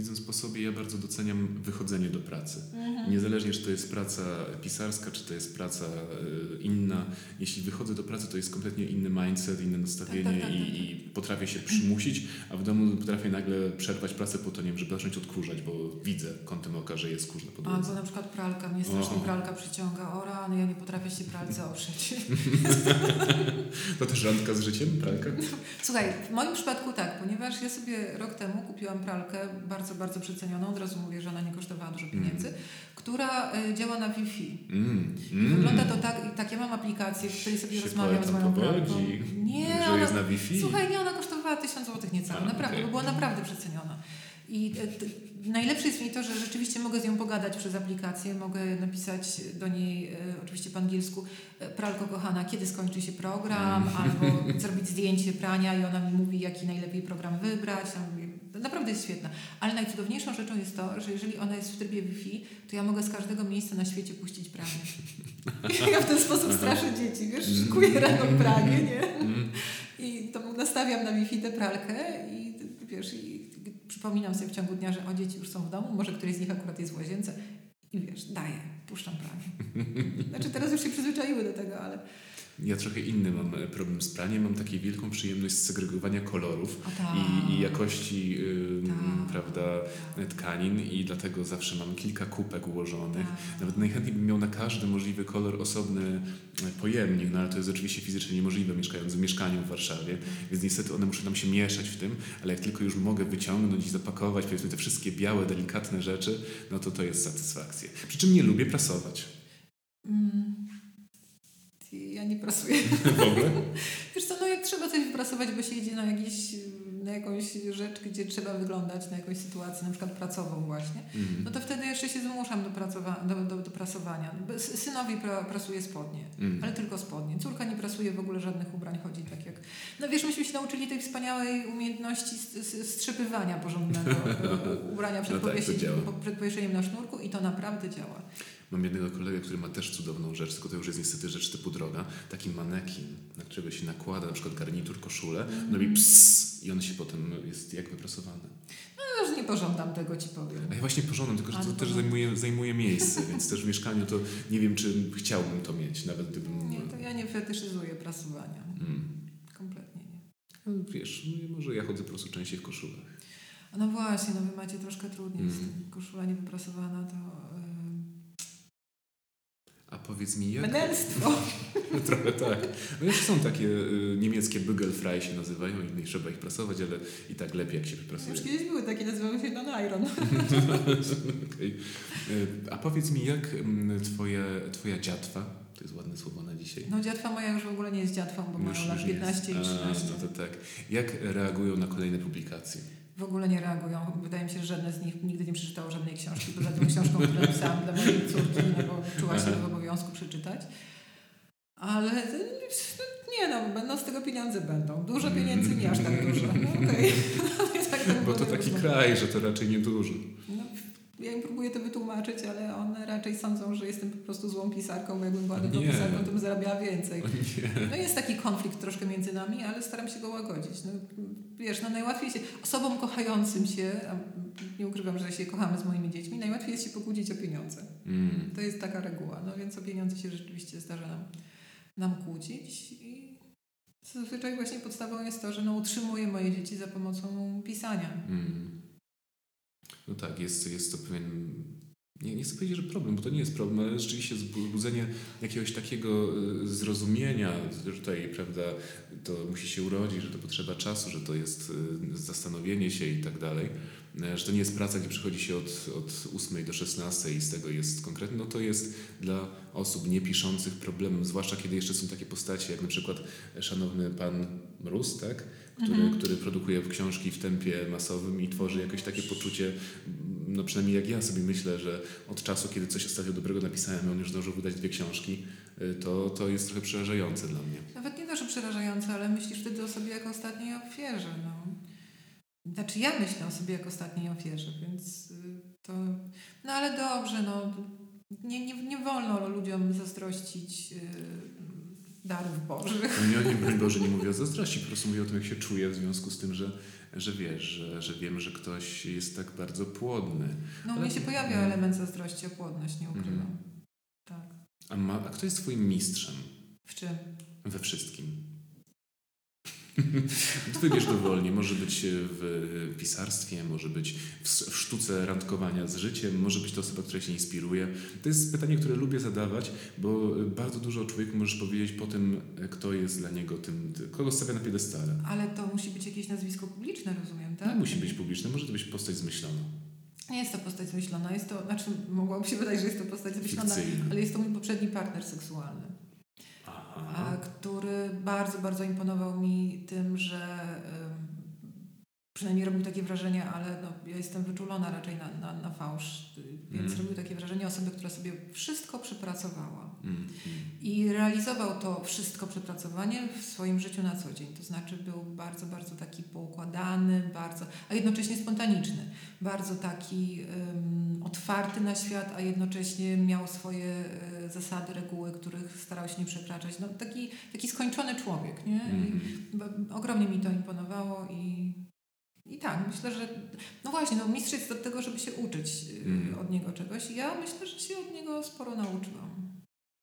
Widząc po sobie, ja bardzo doceniam wychodzenie do pracy. Mhm. Niezależnie, czy to jest praca pisarska, czy to jest praca y, inna, jeśli wychodzę do pracy, to jest kompletnie inny mindset, inne nastawienie Tak, tak, tak, i, tak, tak. i potrafię się przymusić, a w domu potrafię nagle przerwać pracę po to, nie wiem, żeby zacząć odkurzać, bo widzę kątem oka, że jest kurz na podłodze. Albo na przykład pralka, mnie strasznie O. pralka przyciąga. O rany, ja nie potrafię się pralce oprzeć. To też randka z życiem, pralka? Słuchaj, w moim przypadku tak, ponieważ ja sobie rok temu kupiłam pralkę bardzo, bardzo przecenioną, od razu mówię, że ona nie kosztowała dużo pieniędzy, która y, działa na Wi-Fi. Mm, I mm. Wygląda to tak, tak, ja mam aplikację, w której sobie rozmawiam z moją pralką. Nie, że ona, jest na Wi-Fi. Słuchaj, nie, ona kosztowała 1000 zł niecałe, naprawdę, okej. bo była naprawdę przeceniona. I e, najlepsze jest niej to, że rzeczywiście mogę z nią pogadać przez aplikację, mogę napisać do niej e, oczywiście po angielsku e, pralko kochana, kiedy skończy się program, Mm. albo zrobić zdjęcie prania i ona mi mówi, jaki najlepiej program wybrać. Mówię, naprawdę jest świetna. Ale najcudowniejszą rzeczą jest to, że jeżeli ona jest w trybie Wi-Fi, to ja mogę z każdego miejsca na świecie puścić pranie. Ja w ten sposób straszę dzieci, wiesz, szykuję rano pranie, nie? Mm. I to nastawiam na Wi-Fi tę pralkę i wiesz, i przypominam sobie w ciągu dnia, że o dzieci już są w domu, może któryś z nich akurat jest w łazience i wiesz, daję, puszczam pranie. Znaczy teraz już się przyzwyczaiły do tego, ale Ja trochę inny mam e, problem z praniem. Mam taką wielką przyjemność z segregowania kolorów tak. i, i jakości Tak. prawda, tkanin i dlatego zawsze mam kilka kupek ułożonych. Tak. Nawet najchętniej bym miał na każdy możliwy kolor osobny e, pojemnik, no ale to jest oczywiście fizycznie niemożliwe mieszkając w mieszkaniu w Warszawie, więc niestety one muszą nam się mieszać w tym, ale jak tylko już mogę wyciągnąć i zapakować powiedzmy te wszystkie białe, delikatne rzeczy, no to to jest satysfakcja. Przy czym nie lubię prasować. Mm. Ja nie prasuję. w ogóle. Wiesz co, no jak trzeba coś wyprasować, bo się idzie na, jakiś, na jakąś rzecz, gdzie trzeba wyglądać na jakąś sytuację, na przykład pracową właśnie, Mhm. no to wtedy jeszcze się zmuszam do, pracowa- do, do, do prasowania. S- Synowi pra, prasuje spodnie, Mhm. ale tylko spodnie. Córka nie prasuje w ogóle żadnych ubrań, chodzi tak jak... No wiesz, myśmy się nauczyli tej wspaniałej umiejętności s- s- strzepywania porządnego ubrania przed, No tak, powiesieniem, przed powieszeniem na sznurku i to naprawdę działa. Mam jednego kolegę, który ma też cudowną rzecz, tylko to już jest niestety rzecz typu droga. Taki manekin, na którego się nakłada na przykład garnitur, koszulę, on robi ps i on się potem jest jak wyprasowany. No już nie pożądam tego, ci powiem. A ja właśnie porządam, tylko że to też zajmuje, zajmuje miejsce, więc też w mieszkaniu to nie wiem, czy chciałbym to mieć, nawet gdybym... Nie, to ja nie fetyszyzuję prasowania. Mm. Kompletnie nie. No, Wiesz, no, może ja chodzę po prostu częściej w koszulach. No właśnie, no wy macie troszkę trudniej z Mhm. tym. Koszula niewyprasowana to A powiedz mi, jak... menelstwo. Trochę tak. No jeszcze są takie y, niemieckie Bügelfrei się nazywają i nie trzeba ich prasować, ale i tak lepiej jak się wyprasuje. Już kiedyś były takie, nazywały się non-iron. Okej. Y, A powiedz mi, jak mm, twoja, twoja dziatwa, to jest ładne słowo na dzisiaj, No dziatwa moja już w ogóle nie jest dziatwą, bo mają lat nie 15 i jest. 13. A, no to tak. Jak reagują na kolejne publikacje? W ogóle nie reagują. Wydaje mi się, że żadne z nich nigdy nie przeczytało żadnej książki, poza tą książką, którą napisałam dla mojej córki, no bo czuła się w obowiązku przeczytać. Ale no, nie no, będą z tego pieniądze będą. Dużo pieniędzy, nie aż tak dużo. No. Okay. tak Bo to taki kraj, że to raczej niedużo. No, ja im próbuję to wytłumaczyć, ale one raczej sądzą, że jestem po prostu złą pisarką, bo jakbym była dobrą pisarką, to bym zarabiała więcej. No jest taki konflikt troszkę między nami, ale staram się go łagodzić. No, wiesz, no najłatwiej się, osobom kochającym się, a nie ukrywam, że się kochamy z moimi dziećmi, najłatwiej jest się pokłócić o pieniądze. Mm. To jest taka reguła, no więc o pieniądze się rzeczywiście zdarza nam, nam kłócić i zazwyczaj właśnie podstawą jest to, że no utrzymuję moje dzieci za pomocą pisania. Mm. No tak, jest, jest to pewien. Nie, nie chcę powiedzieć, że problem, bo to nie jest problem, ale rzeczywiście zbudzenie jakiegoś takiego y, zrozumienia, że tutaj, prawda, to musi się urodzić, że to potrzeba czasu, że to jest y, zastanowienie się i tak dalej, y, że to nie jest praca, gdzie przychodzi się od, od 8 do 16 i z tego jest konkretne, no to jest dla osób niepiszących problemem, zwłaszcza kiedy jeszcze są takie postacie, jak na przykład szanowny pan Mróz, tak? Który, Mhm. który produkuje książki w tempie masowym i tworzy jakieś takie poczucie, no przynajmniej jak ja sobie myślę, że od czasu, kiedy coś ostatnio dobrego napisałem, on już zdążył wydać dwie książki, y, to, to jest trochę przerażające dla mnie. Nawet nie to, że przerażające, ale myślisz wtedy o sobie jako ostatniej ofierze. No. Znaczy ja myślę o sobie jako ostatniej ofierze, więc y, to... No ale dobrze, no. Nie, nie, nie wolno ludziom zazdrościć y, darów bożych. Nie, nie, broń Boże, nie mówię o zazdrości, po prostu mówię o tym, jak się czuję w związku z tym, że, że wiesz, że, że wiem, że ktoś jest tak bardzo płodny. No Ale- mnie się pojawia Mhm. element zazdrości o płodność, nie ukrywam. Mhm. Tak. A, ma, a kto jest twoim mistrzem W czym? we wszystkim? Wybierz dowolnie. Może być w pisarstwie, może być w, sztuce randkowania z życiem, może być to osoba, która się inspiruje. To jest pytanie, które lubię zadawać, bo bardzo dużo o człowieku możesz powiedzieć po tym, kto jest dla niego tym, kogo stawia na piedestale. Ale to musi być jakieś nazwisko publiczne, rozumiem, tak? Nie musi być publiczne, może to być postać zmyślona, Nie jest to postać zmyślona, jest to, znaczy mogłoby się wydać, że jest to postać zmyślona, fikcyjna. ale jest to mój poprzedni partner seksualny. A, Aha. który bardzo, bardzo imponował mi tym, że przynajmniej robił takie wrażenie, ale no, ja jestem wyczulona raczej na, na, na fałsz, więc Mhm. robił takie wrażenie osoby, która sobie wszystko przepracowała. Mm, mm. I realizował to wszystko przepracowanie w swoim życiu na co dzień. To znaczy był bardzo, bardzo taki poukładany, bardzo, a jednocześnie spontaniczny. Bardzo taki otwarty na świat, a jednocześnie miał swoje y, zasady, reguły, których starał się nie przekraczać. No, taki, taki skończony człowiek. Nie? I, Mhm. bo- ogromnie mi to imponowało i, i tak, myślę, że no właśnie, no mistrz jest od tego, żeby się uczyć y, Mhm. od niego czegoś. I ja myślę, że się od niego sporo nauczyłam.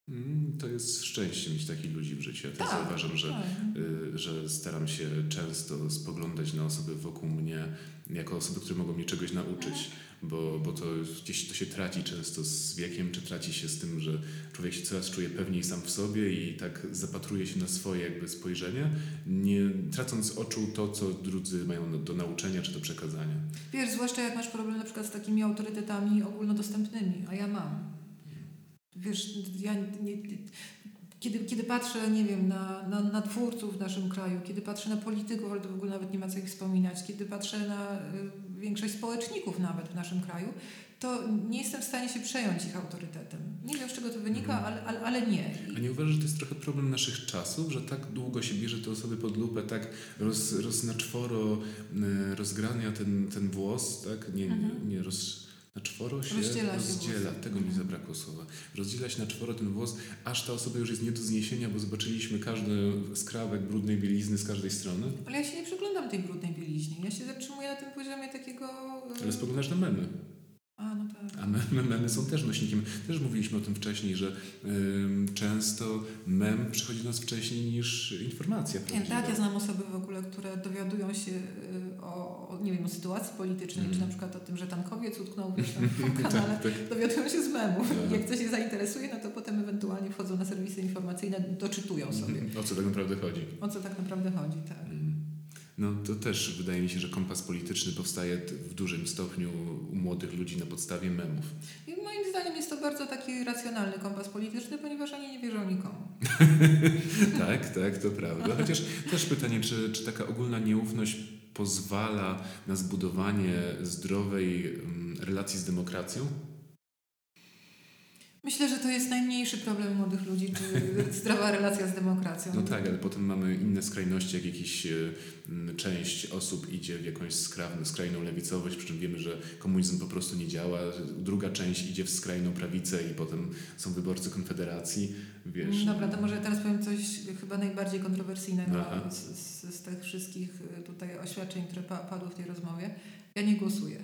Mm, To jest szczęście mieć takich ludzi w życiu. Ja też Tak, zauważam, że, tak. y, że staram się często spoglądać na osoby wokół mnie jako osoby, które mogą mnie czegoś nauczyć, bo, bo to gdzieś to się traci często z wiekiem, czy traci się z tym, że człowiek się coraz czuje pewniej sam w sobie i tak zapatruje się na swoje jakby spojrzenie, nie tracąc oczu to, co drudzy mają do nauczenia czy do przekazania. Wiesz, zwłaszcza jak masz problem na przykład z takimi autorytetami ogólnodostępnymi, a ja mam. Wiesz, ja nie, kiedy, kiedy patrzę, nie wiem, na, na, na twórców w naszym kraju, kiedy patrzę na polityków, ale to w ogóle nawet nie ma co ich wspominać, kiedy patrzę na y, większość społeczników nawet w naszym kraju, to nie jestem w stanie się przejąć ich autorytetem. Nie wiem, z czego to wynika, ale, ale, ale nie. A nie uważasz, że to jest trochę problem naszych czasów, że tak długo się bierze te osoby pod lupę, tak roz, roz na czworo y, rozgrania ten, ten włos, tak? Nie, Mhm. nie roz, na czworo się Rozdziela rozdziela. Tego mi zabrakło słowa. Rozdziela się na czworo ten włos, aż ta osoba już jest nie do zniesienia, bo zobaczyliśmy każdy skrawek brudnej bielizny z każdej strony. Ale ja się nie przyglądam tej brudnej bieliźnie. Ja się zatrzymuję na tym poziomie takiego... y, Ale spoglądasz na memy. A, no tak. A memy, memy są też nośnikiem. Też mówiliśmy o tym wcześniej, że ym, często mem przychodzi do nas wcześniej niż informacja. Nie, prawdziwa. tak, ja znam osoby w ogóle, które dowiadują się y, o, nie wiem, o sytuacji politycznej, Mm. czy na przykład o tym, że tankowiec utknął wiesz, tam w kanale. tak, tak. Dowiadują się z memów. Tak. Jak coś się zainteresuje, no to potem ewentualnie wchodzą na serwisy informacyjne, doczytują sobie, O co tak naprawdę chodzi? o co tak naprawdę chodzi. Tak. Mm. No to też wydaje mi się, że kompas polityczny powstaje w dużym stopniu u młodych ludzi na podstawie memów. I moim zdaniem jest bardzo taki racjonalny kompas polityczny, ponieważ oni nie wierzą nikomu. tak, tak, to prawda. Chociaż też pytanie, czy, czy taka ogólna nieufność pozwala na zbudowanie zdrowej mm, relacji z demokracją? Myślę, że to jest najmniejszy problem młodych ludzi, czy zdrowa relacja z demokracją. No tak, ale potem mamy inne skrajności, jak jakiś e, część osób idzie w jakąś skrawną, skrajną lewicowość, przy czym wiemy, że komunizm po prostu nie działa. Druga część idzie w skrajną prawicę i potem są wyborcy Konfederacji. Wiesz. Dobra, to może teraz powiem coś chyba najbardziej kontrowersyjnego z, z, z, tych wszystkich e, tutaj oświadczeń, które pa, padły w tej rozmowie. Ja nie głosuję.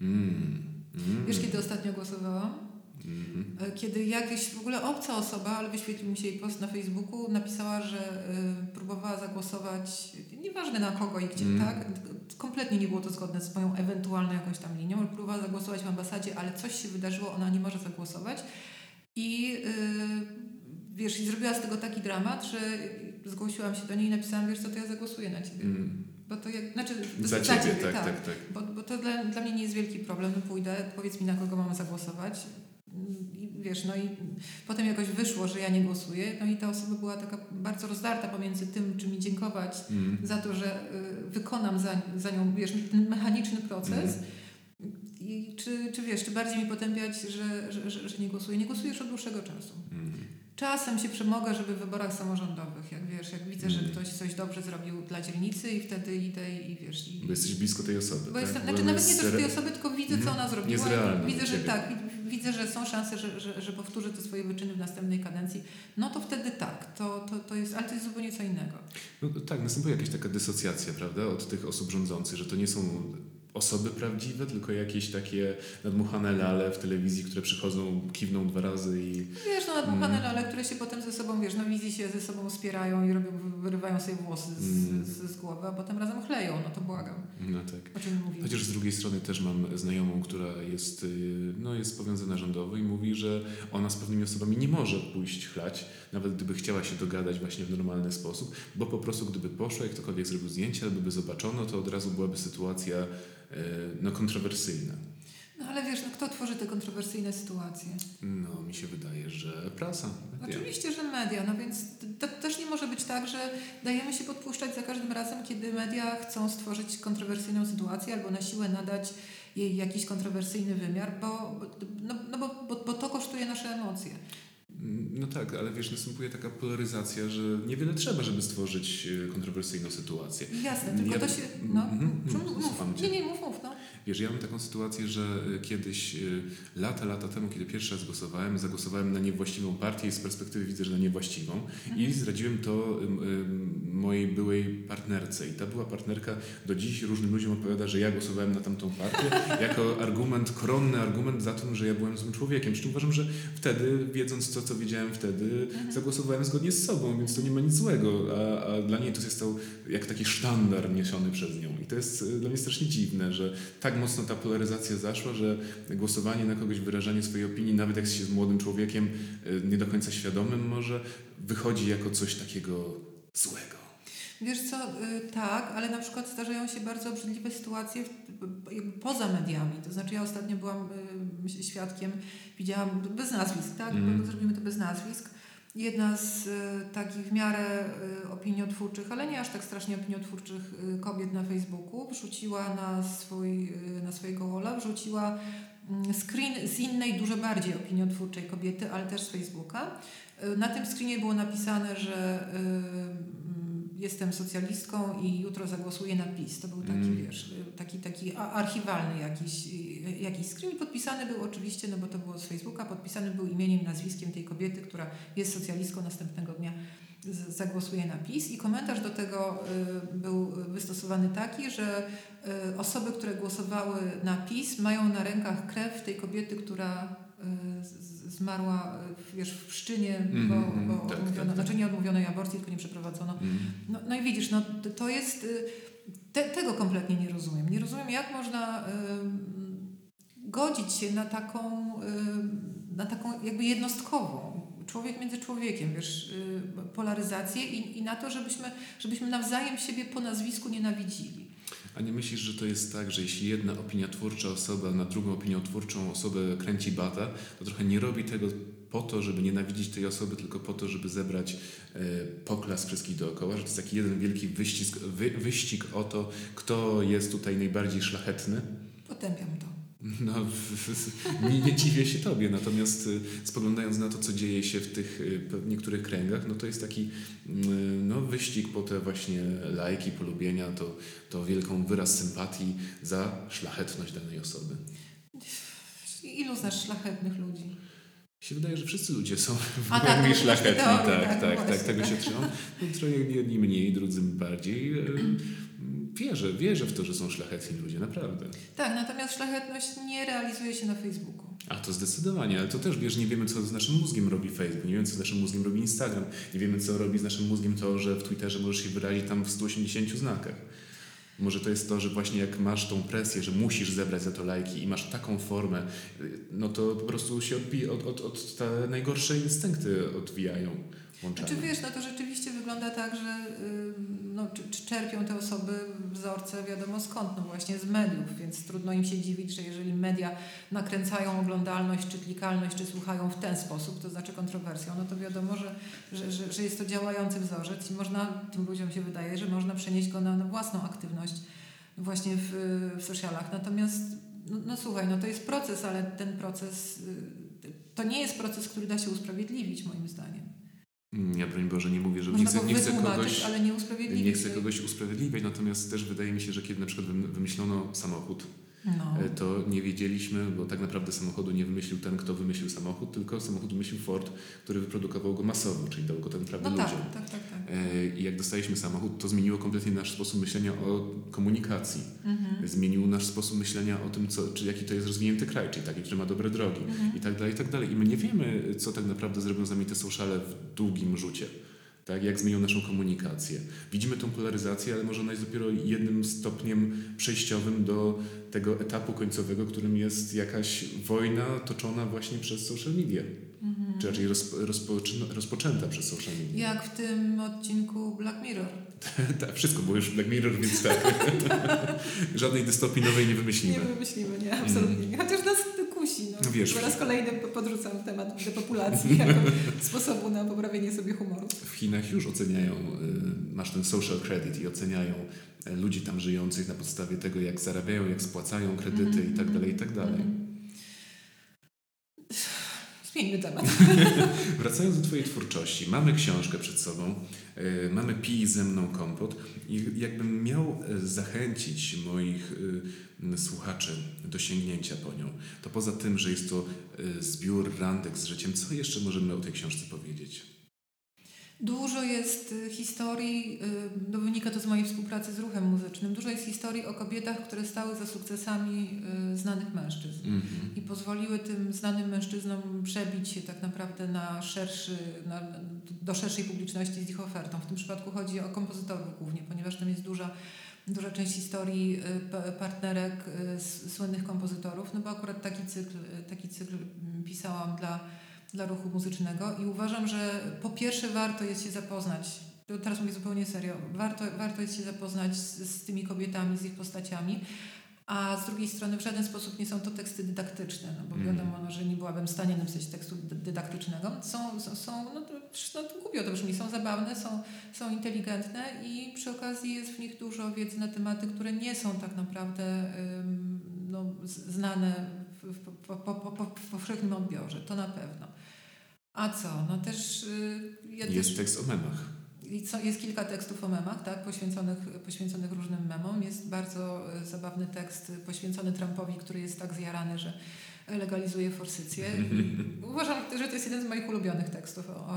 Mm. Mm. Wiesz, kiedy ostatnio głosowałam? Mhm. Kiedy jakaś w ogóle obca osoba, ale wyświetlił mi się jej post na Facebooku, napisała, że y, próbowała zagłosować, nieważne na kogo i gdzie, mm. tak? Kompletnie nie było to zgodne z moją ewentualną jakąś tam linią, próbowała zagłosować w ambasadzie, ale coś się wydarzyło, ona nie może zagłosować. I y, wiesz, i zrobiła z tego taki dramat, że zgłosiłam się do niej i napisałam, wiesz co, to ja zagłosuję na ciebie. Mm. Bo to jak, znaczy, za, za ciebie, tak, tak, tak, tak. Bo, bo to dla, dla mnie nie jest wielki problem. No pójdę, powiedz mi na kogo mam zagłosować i wiesz, no i potem jakoś wyszło, że ja nie głosuję, no i ta osoba była taka bardzo rozdarta pomiędzy tym, czy mi dziękować mm. za to, że y, wykonam za, za nią, wiesz, ten mechaniczny proces, mm. i czy, czy wiesz, czy bardziej mi potępiać, że, że, że, że nie głosuję. Nie głosujesz od dłuższego czasu. Mm. Czasem się przemogę, żeby w wyborach samorządowych, jak wiesz, jak widzę, że mm. ktoś coś dobrze zrobił dla dzielnicy i wtedy idę i wiesz... I, bo jesteś blisko tej osoby, Bo tak? jestem, znaczy nawet nie też tej osoby, tylko widzę, co ona zrobiła. Widzę, że tak, widzę, że są szanse, że, że, że powtórzę te swoje wyczyny w następnej kadencji, no to wtedy tak, to, to, to jest, ale to jest zupełnie co innego. No, tak, następuje jakaś taka dysocjacja, prawda, od tych osób rządzących, że to nie są osoby prawdziwe, tylko jakieś takie nadmuchane lale w telewizji, które przychodzą, kiwną dwa razy i... Wiesz, no nadmuchane mm. lale, które się potem ze sobą, wiesz, na wizji się ze sobą wspierają i robią, wyrywają sobie włosy z, mm. z, z głowy, a potem razem chleją, no to błagam. No tak. O czym mówimy. Chociaż z drugiej strony też mam znajomą, która jest, y, no, jest powiązana rządowo i mówi, że ona z pewnymi osobami nie może pójść chlać, nawet gdyby chciała się dogadać właśnie w normalny sposób, bo po prostu gdyby poszła i ktokolwiek zrobił zdjęcie albo by zobaczono, to od razu byłaby sytuacja no, kontrowersyjne. No ale wiesz, no, kto tworzy te kontrowersyjne sytuacje? No, mi się wydaje, że prasa. Media. Oczywiście, że media, no więc to też nie może być tak, że dajemy się podpuszczać za każdym razem, kiedy media chcą stworzyć kontrowersyjną sytuację albo na siłę nadać jej jakiś kontrowersyjny wymiar, bo, no, no bo, bo, bo to kosztuje nasze emocje. No tak, ale wiesz, następuje taka polaryzacja, że niewiele trzeba, żeby stworzyć e, kontrowersyjną sytuację. Jasne, tylko ja, to się... No, mm, mm, nie, nie, mów, mów, no. Wiesz, ja mam taką sytuację, że e, kiedyś, e, lata, lata temu, kiedy pierwszy raz głosowałem, zagłosowałem na niewłaściwą partię i z perspektywy widzę, że na niewłaściwą mhm. i zdradziłem to mojej byłej partnerce i ta była partnerka do dziś różnym ludziom opowiada, że ja głosowałem na tamtą partię jako argument, koronny argument za tym, że ja byłem złym człowiekiem. Przy czym uważam, że wtedy, wiedząc to, co wiedziałem wtedy, mhm. zagłosowałem zgodnie z sobą, więc to nie ma nic złego, a, a dla niej to jest to jak taki sztandar niesiony przez nią i to jest e, dla mnie strasznie dziwne, że tak mocno ta polaryzacja zaszła, że głosowanie na kogoś, wyrażanie swojej opinii, nawet jak się z młodym człowiekiem, e, nie do końca świadomym może, wychodzi jako coś takiego złego. Wiesz co, y, tak, ale na przykład zdarzają się bardzo obrzydliwe sytuacje poza mediami. To znaczy ja ostatnio byłam świadkiem, widziałam bez nazwisk, tak? Mm. Zrobimy to bez nazwisk. Jedna z y, takich w miarę opiniotwórczych, ale nie aż tak strasznie opiniotwórczych kobiet na Facebooku wrzuciła na, swój, na swojego wola, wrzuciła mm, screen z innej, dużo bardziej opiniotwórczej kobiety, ale też z Facebooka. Na tym screenie było napisane, że jestem socjalistką i jutro zagłosuję na PiS. To był taki, mm. wiesz, taki, taki archiwalny jakiś, jakiś screen podpisany był oczywiście, no bo to było z Facebooka, podpisany był imieniem, nazwiskiem tej kobiety, która jest socjalistką następnego dnia zagłosuje na PiS i komentarz do tego y, był wystosowany taki, że y, osoby, które głosowały na PiS mają na rękach krew tej kobiety, która y, zmarła wiesz, w Pszczynie, mm, bo, mhm, bo tak, odmówiono, tak, znaczy nie odmówiono jej aborcji, tylko nie przeprowadzono. Mm. No, no i widzisz, no, to jest, y, te, tego kompletnie nie rozumiem. Nie rozumiem, jak można y, godzić się na taką, y, na taką jakby jednostkową, człowiek między człowiekiem, wiesz, y, polaryzację i, i na to, żebyśmy, żebyśmy nawzajem siebie po nazwisku nienawidzili. A nie myślisz, że to jest tak, że jeśli jedna opiniotwórcza osoba na drugą opiniotwórczą osobę kręci bata, to trochę nie robi tego po to, żeby nienawidzić tej osoby, tylko po to, żeby zebrać e, poklask wszystkich dookoła, że to jest taki jeden wielki wy, wyścig o to, kto jest tutaj najbardziej szlachetny? Potępiam to. No, nie, nie dziwię się tobie, natomiast y, spoglądając na to, co dzieje się w tych y, niektórych kręgach, no to jest taki mm, no, wyścig po te właśnie lajki, polubienia, to, to wielką wyraz sympatii za szlachetność danej osoby. Ilu znasz szlachetnych ludzi? Się wydaje, że wszyscy ludzie są w A tak, pełni to szlachetni. tak, tak, tak, tak, tego się trzymam. No, trochę jedni mniej, drudzy bardziej. Wierzę, wierzę w to, że są szlachetni ludzie, naprawdę. Tak, natomiast szlachetność nie realizuje się na Facebooku. A to zdecydowanie, ale to też wiesz, nie wiemy, co z naszym mózgiem robi Facebook, nie wiemy, co z naszym mózgiem robi Instagram, nie wiemy, co robi z naszym mózgiem to, że w Twitterze możesz się wyrazić tam w 180 znakach. Może to jest to, że właśnie jak masz tą presję, że musisz zebrać za to lajki i masz taką formę, no to po prostu się odbije, od, od, od te najgorsze instynkty odwijają, włączają. Znaczy wiesz, no to rzeczywiście wygląda tak, że no, czy, czy czerpią te osoby wzorce wiadomo skąd, no właśnie z mediów, więc trudno im się dziwić, że jeżeli media nakręcają oglądalność, czy klikalność, czy słuchają w ten sposób, to znaczy kontrowersją, no to wiadomo, że, że, że, że jest to działający wzorzec i można, tym ludziom się wydaje, że można przenieść go na, na własną aktywność właśnie w, w socialach. Natomiast, no, no słuchaj, no to jest proces, ale ten proces, y, to nie jest proces, który da się usprawiedliwić moim zdaniem. Mm, Ja broń Boże nie mówię, że nie chcę, nie chcę kogoś... ale nie. Nie chcę kogoś usprawiedliwiać, natomiast też wydaje mi się, że kiedy na przykład wym- wymyślono samochód, No. e, to nie wiedzieliśmy, bo tak naprawdę samochodu nie wymyślił ten, kto wymyślił samochód, tylko samochód wymyślił Ford, który wyprodukował go masowo, czyli dał go tak naprawdę No ludziom. tak, tak, tak, tak. E, I jak dostaliśmy samochód, to zmieniło kompletnie nasz sposób myślenia o komunikacji. Mhm. Zmienił nasz sposób myślenia o tym, co, czy jaki to jest rozwinięty kraj, czyli taki, który ma dobre drogi Mhm. i tak dalej, i tak dalej. I my nie wiemy, co tak naprawdę zrobią z nami te sociale w długim rzucie. Tak, jak zmienią naszą komunikację. Widzimy tą polaryzację, ale może ona jest dopiero jednym stopniem przejściowym do tego etapu końcowego, którym jest jakaś wojna toczona właśnie przez social media. Mhm. Czy raczej rozpo, rozpoczyna, rozpoczęta przez social media. Jak w tym odcinku Black Mirror. tak, wszystko było już Black Mirror, więc tak. Żadnej dystopii nowej nie wymyślimy. Nie wymyślimy, nie, absolutnie nie. Chociaż nas to kusi. No. No wiesz, po raz kolejny podrzucam temat depopulacji jako sposobu na poprawienie sobie humoru. W Chinach już oceniają, y, masz ten social credit i oceniają y, ludzi tam żyjących na podstawie tego, jak zarabiają, jak spłacają kredyty i tak dalej, i tak dalej. Mhm. Zmieńmy temat. Wracając do Twojej twórczości, mamy książkę przed sobą, y, mamy Pij ze mną kompot i jakbym miał y, zachęcić moich y, słuchaczy do sięgnięcia po nią, to poza tym, że jest to y, zbiór randek z życiem, co jeszcze możemy o tej książce powiedzieć? Dużo jest y, historii, y, no wynika to z mojej współpracy z ruchem muzycznym, dużo jest historii o kobietach, które stały za sukcesami y, znanych mężczyzn. Mhm. i pozwoliły tym znanym mężczyznom przebić się tak naprawdę na szerszy, na, do szerszej publiczności z ich ofertą. W tym przypadku chodzi o kompozytorów głównie, ponieważ tam jest duża, duża część historii y, pa- partnerek y, słynnych kompozytorów, no bo akurat taki cykl, y, taki cykl mm, pisałam dla, dla ruchu muzycznego i uważam, że po pierwsze warto jest się zapoznać teraz mówię zupełnie serio, warto, warto jest się zapoznać z, z tymi kobietami, z ich postaciami, a z drugiej strony w żaden sposób nie są to teksty dydaktyczne, no bo Mhm. wiadomo, no, że nie byłabym w stanie napisać tekstu dy- dydaktycznego. Są, są, są no, to, no to głupio to brzmi, są zabawne, są, są inteligentne i przy okazji jest w nich dużo wiedzy na tematy, które nie są tak naprawdę ym, no, znane w, po, po, po, po, powszechnym odbiorze, to na pewno. A co? No też... y, ja też Jest tekst o memach. I co, jest kilka tekstów o memach, tak, poświęconych, poświęconych różnym memom. Jest bardzo e, zabawny tekst poświęcony Trumpowi, który jest tak zjarany, że legalizuje forsycję. Uważam, że to jest jeden z moich ulubionych tekstów o, o,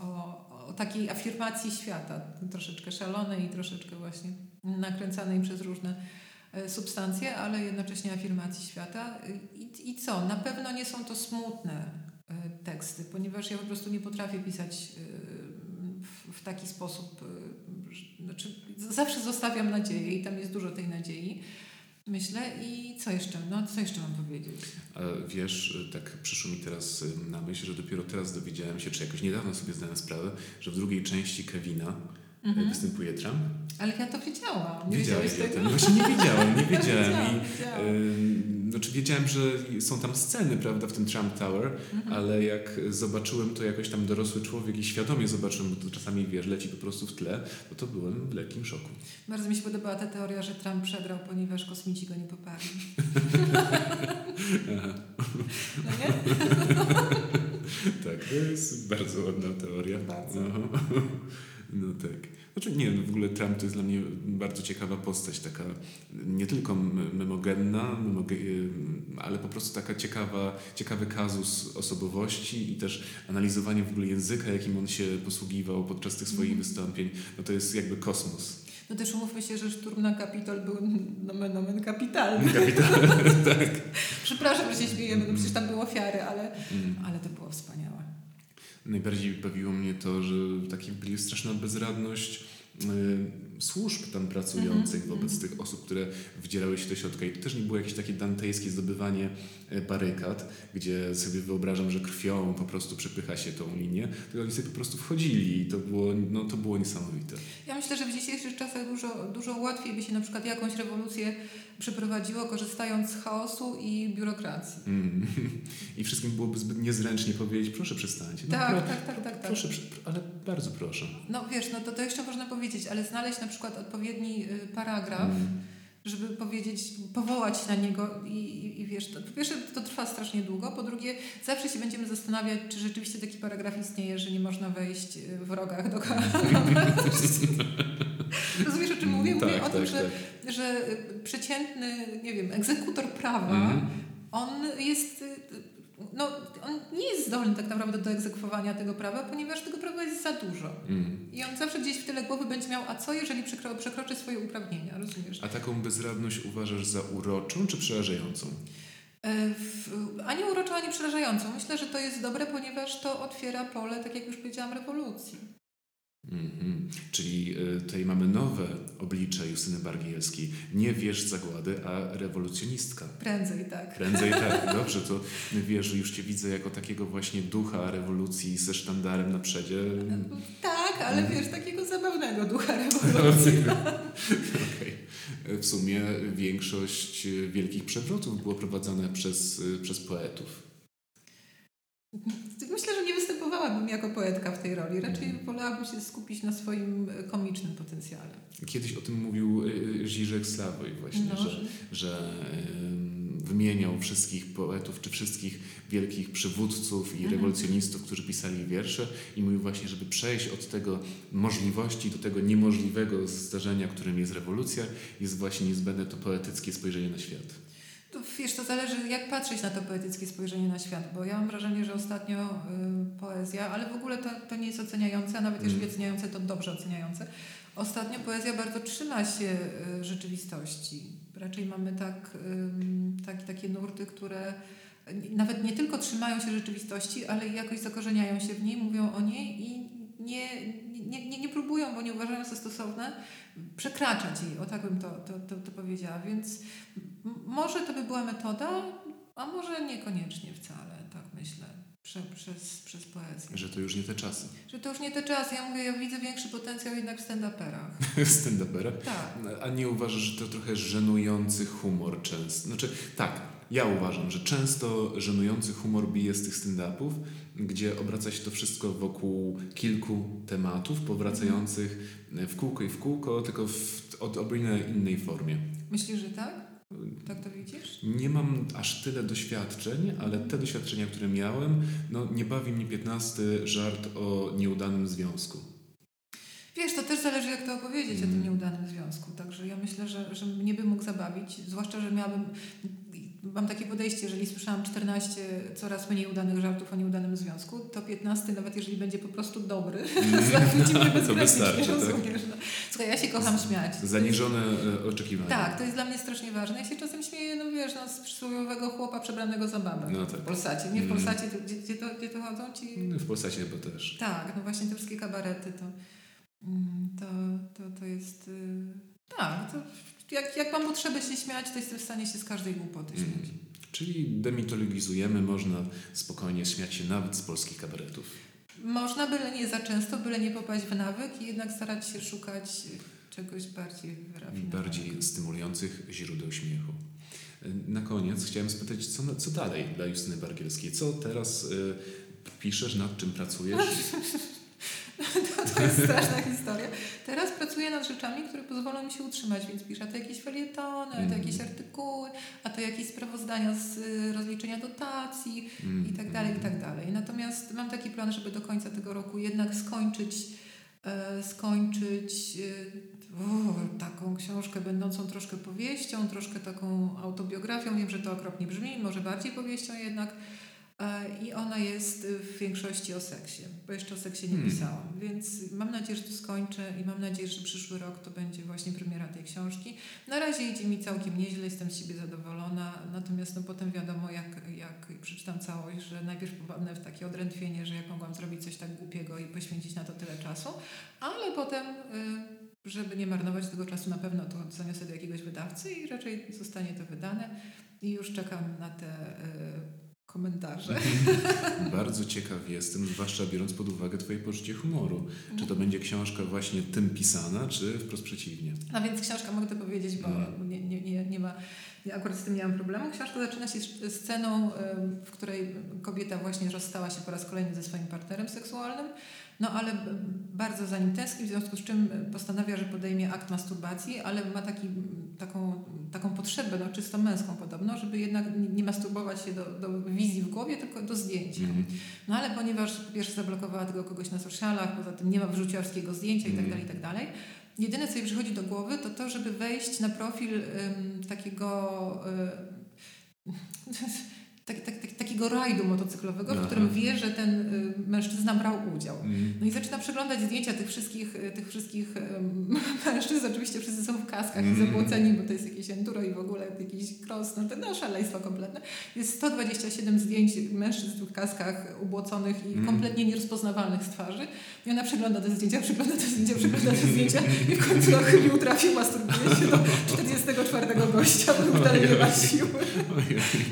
o, o, takiej afirmacji świata, troszeczkę szalonej i troszeczkę właśnie nakręcanej przez różne e, substancje, ale jednocześnie afirmacji świata. I, I co? Na pewno nie są to smutne e, teksty, ponieważ ja po prostu nie potrafię pisać e, w, taki sposób, e, że- znaczy zawsze zostawiam nadzieję i tam jest dużo tej nadziei. Myślę i co jeszcze? No co jeszcze mam powiedzieć? A wiesz, tak przyszło mi teraz y, na myśl, że dopiero teraz dowiedziałem się, czy jakoś niedawno sobie zdałem sprawę, że w drugiej części Kevina y, Mhm. występuje Trump. Ale ja to wiedziałam. Nie Wiedziałeś tego? tym? Właśnie nie wiedziałem, nie wiedziałem. Wiedziałam, I wiedziałam. y, znaczy wiedziałem, że są tam sceny, prawda, w tym Trump Tower, mhm. ale jak zobaczyłem to jakoś tam dorosły człowiek i świadomie zobaczyłem, bo to czasami, wiesz, leci po prostu w tle, to to byłem w lekkim szoku. Bardzo mi się podobała ta teoria, że Trump przegrał, ponieważ kosmici go nie poparli. no nie? tak, to jest bardzo ładna teoria. Bardzo. No, tak. Znaczy nie, no w ogóle Trump to jest dla mnie bardzo ciekawa postać, taka nie tylko memogenna, ale po prostu taka ciekawa, ciekawy kazus osobowości i też analizowanie w ogóle języka, jakim on się posługiwał podczas tych swoich mm. wystąpień, no to jest jakby kosmos. No też umówmy się, że szturm na Kapitol był nomen omen kapitalny. Kapitalny, tak. Przepraszam, że się śmiejemy, no przecież tam były ofiary, ale, mm. ale to było wspaniałe. Najbardziej bawiło mnie to, że taki byli straszna bezradność y, służb tam pracujących mm -hmm. wobec tych osób, które wdzierały się do środka. I to też nie było jakieś takie dantejskie zdobywanie e, barykad, gdzie sobie wyobrażam, że krwią po prostu przepycha się tą linię, tylko oni sobie po prostu wchodzili i to było, no, to było niesamowite. Ja myślę, że w dzisiejszych czasach dużo, dużo łatwiej by się na przykład jakąś rewolucję przeprowadziło, korzystając z chaosu i biurokracji. Mm. I wszystkim byłoby zbyt niezręcznie powiedzieć, proszę przestańcie. No, tak, pro, tak, tak, tak, tak. Proszę, ale bardzo proszę. No wiesz, no to, to jeszcze można powiedzieć, ale znaleźć na przykład odpowiedni y, paragraf, mm. żeby powiedzieć, powołać na niego i, i, i wiesz, to, po pierwsze to trwa strasznie długo, po drugie zawsze się będziemy zastanawiać, czy rzeczywiście taki paragraf istnieje, że nie można wejść y, w rogach do Rozumiesz, o czym mówię? Mm, mówię tak, o tym, tak, że, tak. że przeciętny, nie wiem, egzekutor prawa, mm. on jest no, on nie jest zdolny tak naprawdę do egzekwowania tego prawa, ponieważ tego prawa jest za dużo. Mm. I on zawsze gdzieś w tyle głowy będzie miał, a co jeżeli przekro przekroczy swoje uprawnienia, rozumiesz? A taką bezradność uważasz za uroczą czy przerażającą? E, ani uroczą, ani przerażającą. Myślę, że to jest dobre, ponieważ to otwiera pole, tak jak już powiedziałam, rewolucji. Mm-hmm. Czyli y, tutaj mamy nowe oblicze Justyny Bargielskiej. Nie wierz zagłady, a rewolucjonistka. Prędzej tak. Prędzej tak, dobrze. To wiesz, już Cię widzę jako takiego właśnie ducha rewolucji ze sztandarem na przedzie. Tak, ale mm. wiesz, takiego zabawnego ducha rewolucji. okay. W sumie większość wielkich przewrotów było prowadzone przez, przez poetów. Występowałabym jako poetka w tej roli. Raczej mhm. wolałabym się skupić na swoim e, komicznym potencjale. Kiedyś o tym mówił e, Sławoj właśnie, no, że, że wymieniał wszystkich poetów, czy wszystkich wielkich przywódców i mhm. rewolucjonistów, którzy pisali wiersze i mówił właśnie, żeby przejść od tego możliwości do tego niemożliwego zdarzenia, którym jest rewolucja, jest właśnie niezbędne to poetyckie spojrzenie na świat. To wiesz, to zależy jak patrzeć na to poetyckie spojrzenie na świat, bo ja mam wrażenie, że ostatnio y, poezja, ale w ogóle to, to nie jest oceniające, a nawet mm. jeżeli oceniające, to dobrze oceniające. Ostatnio poezja bardzo trzyma się y, rzeczywistości. Raczej mamy tak, y, tak, takie nurty, które nawet nie tylko trzymają się rzeczywistości, ale jakoś zakorzeniają się w niej, mówią o niej i nie, nie, nie, nie próbują, bo nie uważają za stosowne, przekraczać jej, o tak bym to, to, to, to powiedziała. Więc może to by była metoda, a może niekoniecznie wcale, tak myślę. Prze, przez, przez poezję. Że to już nie te czasy. Że to już nie te czasy. Ja mówię, ja widzę większy potencjał jednak w stand-uperach. w stand-uperach? Tak. A nie uważasz, że to trochę żenujący humor często? Znaczy, tak, ja uważam, że często żenujący humor bije z tych stand-upów, gdzie obraca się to wszystko wokół kilku tematów, powracających w kółko i w kółko, tylko w odrobinę innej formie. Myślisz, że tak? Tak to widzisz? Nie mam aż tyle doświadczeń, ale te doświadczenia, które miałem, no nie bawi mnie 15 żart o nieudanym związku. Wiesz, to też zależy, jak to opowiedzieć mm. o tym mm. nieudanym związku. Także ja myślę, że, że mnie by mógł zabawić, zwłaszcza, że miałabym mam takie podejście, jeżeli słyszałam 14 coraz mniej udanych żartów o nieudanym związku, to 15, nawet jeżeli będzie po prostu dobry, mm. To wystarczy, tak? No. Słuchaj, ja się kocham śmiać. Zaniżone e, oczekiwania. Tak, to jest dla mnie strasznie ważne. Ja się czasem śmieję, no wiesz, no, z przysłowiowego chłopa przebranego za babę. No tak. W Polsacie. Nie w mm. Polsacie, to, gdzie, gdzie, to, gdzie to chodzą ci? No, w Polsacie chyba też. Tak, no właśnie te wszystkie kabarety to, mm, to, to, to jest... Y, tak, to jak, jak mam potrzebę się śmiać, to jestem w stanie się z każdej głupoty śmiać. Mm. Czyli demitologizujemy, można spokojnie śmiać się nawet z polskich kabaretów. Można, byle nie za często, byle nie popaść w nawyk i jednak starać się szukać czegoś bardziej wyrafinowanego. Bardziej stymulujących źródeł śmiechu. Na koniec chciałem spytać, co, co dalej dla Justyny Bargielskiej? Co teraz y, piszesz, nad czym pracujesz? To, to jest straszna historia. Teraz pracuję nad rzeczami, które pozwolą mi się utrzymać, więc piszę to jakieś felietony, mm. to jakieś artykuły, a to jakieś sprawozdania z y, rozliczenia dotacji mm. i tak dalej, i tak dalej. Natomiast mam taki plan, żeby do końca tego roku jednak skończyć e, skończyć e, taką książkę będącą troszkę powieścią, troszkę taką autobiografią. Wiem, że to okropnie brzmi, może bardziej powieścią jednak I ona jest w większości o seksie, bo jeszcze o seksie nie hmm. pisałam. Więc mam nadzieję, że to skończę i mam nadzieję, że przyszły rok to będzie właśnie premiera tej książki. Na razie idzie mi całkiem nieźle, jestem z siebie zadowolona, natomiast no potem wiadomo, jak, jak przeczytam całość, że najpierw popadnę w takie odrętwienie, że jak mogłam zrobić coś tak głupiego i poświęcić na to tyle czasu, ale potem... Y, żeby nie marnować tego czasu, na pewno to zaniosę do jakiegoś wydawcy i raczej zostanie to wydane. I już czekam na te y, komentarze. Bardzo ciekaw jestem, zwłaszcza biorąc pod uwagę Twoje poczucie humoru. Czy to będzie książka właśnie tym pisana, czy wprost przeciwnie? A więc książka mogę to powiedzieć, bo hmm. nie, nie, nie, nie ma. Ja akurat z tym nie mam problemu. Książka zaczyna się sceną, w której kobieta właśnie rozstała się po raz kolejny ze swoim partnerem seksualnym. No ale bardzo za nim tęskni, w związku z czym postanawia, że podejmie akt masturbacji, ale ma taki, taką, taką potrzebę, no, czysto męską podobno, żeby jednak nie masturbować się do, do wizji w głowie, tylko do zdjęcia. Mm. No ale ponieważ po pierwsze zablokowała tego kogoś na socialach, poza tym nie ma wrzuciarskiego zdjęcia mm. itd., itd., jedyne co jej przychodzi do głowy to to, żeby wejść na profil um, takiego... Um, tak, tak, tak, takiego rajdu motocyklowego, Aha. w którym wie, że ten y, mężczyzna brał udział. Mm. No i zaczyna przeglądać zdjęcia tych wszystkich, y, tych wszystkich mężczyzn. Oczywiście wszyscy są w kaskach mm. i zabłoceni, bo to jest jakieś enduro i w ogóle jakiś cross, no to no, szaleństwo kompletne. Jest 127 zdjęć mężczyzn w kaskach ubłoconych i mm. kompletnie nierozpoznawalnych z twarzy. I ona przegląda te zdjęcia, przegląda te zdjęcia, przegląda te zdjęcia i w końcu na chybił trafił, masturbuje się do 44 gościa, bo dalej nie ma siły.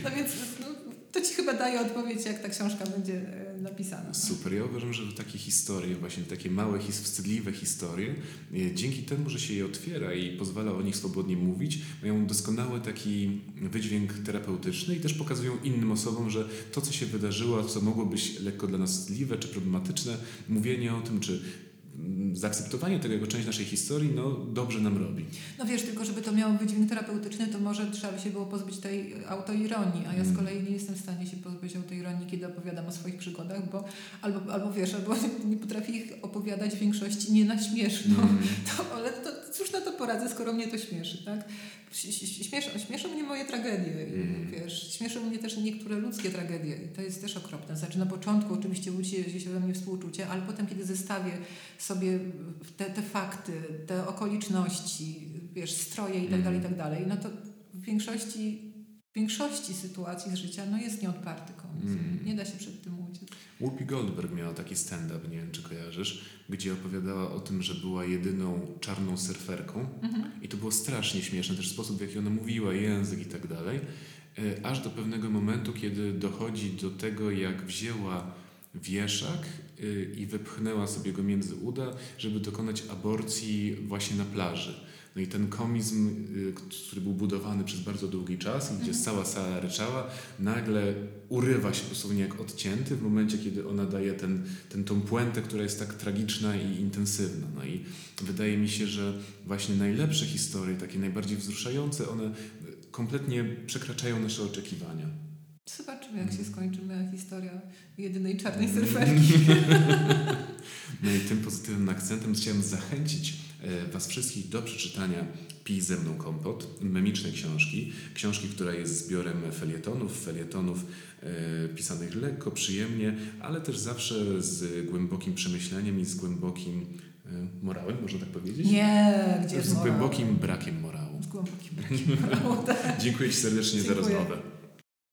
No więc to ci chyba daje odpowiedź, jak ta książka będzie e, napisana. Super. Ja uważam, że takie historie, właśnie takie małe, wstydliwe historie, e, dzięki temu, że się je otwiera i pozwala o nich swobodnie mówić, mają doskonały taki wydźwięk terapeutyczny i też pokazują innym osobom, że to, co się wydarzyło, co mogło być lekko dla nas wstydliwe czy problematyczne, mówienie o tym, czy zaakceptowanie tego jako część naszej historii, no dobrze nam robi. No wiesz, tylko żeby to miało wydźwięk terapeutyczny, to może trzeba by się było pozbyć tej autoironii, a ja z mm. kolei nie jestem w stanie się pozbyć autoironii, kiedy opowiadam o swoich przygodach, bo albo, albo wiesz, albo nie potrafię ich opowiadać w większości nie na śmieszno, mm. to, ale to, cóż na to poradzę, skoro mnie to śmieszy, tak? Śmieszą, śmieszą mnie moje tragedie, mm. wiesz, śmieszą mnie też niektóre ludzkie tragedie i to jest też okropne. Znaczy na początku oczywiście budzi się we mnie współczucie, ale potem, kiedy zestawię sobie te, te fakty, te okoliczności, wiesz, stroje i tak dalej, i tak dalej, no to w większości, w większości sytuacji z życia no jest nieodparty koniec. Mm. Nie da się przed tym uciec. Whoopi Goldberg miała taki stand-up, nie wiem czy kojarzysz, gdzie opowiadała o tym, że była jedyną czarną surferką mm-hmm. i to było strasznie śmieszne, też sposób w jaki ona mówiła, język i tak dalej, e, aż do pewnego momentu, kiedy dochodzi do tego, jak wzięła wieszak y, i wypchnęła sobie go między uda, żeby dokonać aborcji właśnie na plaży. No i ten komizm, y, który był budowany przez bardzo długi czas i gdzie mhm. cała sala ryczała, nagle urywa się dosłownie jak odcięty w momencie, kiedy ona daje ten, ten, tą puentę, która jest tak tragiczna i intensywna. No i wydaje mi się, że właśnie najlepsze historie, takie najbardziej wzruszające, one kompletnie przekraczają nasze oczekiwania. Zobaczymy, jak się skończy moja historia jedynej czarnej surferki. No i tym pozytywnym akcentem chciałem zachęcić Was wszystkich do przeczytania Pij ze mną kompot, memicznej książki. Książki, która jest zbiorem felietonów, felietonów e, pisanych lekko, przyjemnie, ale też zawsze z głębokim przemyśleniem i z głębokim e, morałem, można tak powiedzieć? Nie, gdzie Z głębokim brakiem morału. Z głębokim brakiem morału, tak. Dziękuję Ci serdecznie Dziękuję. za rozmowę.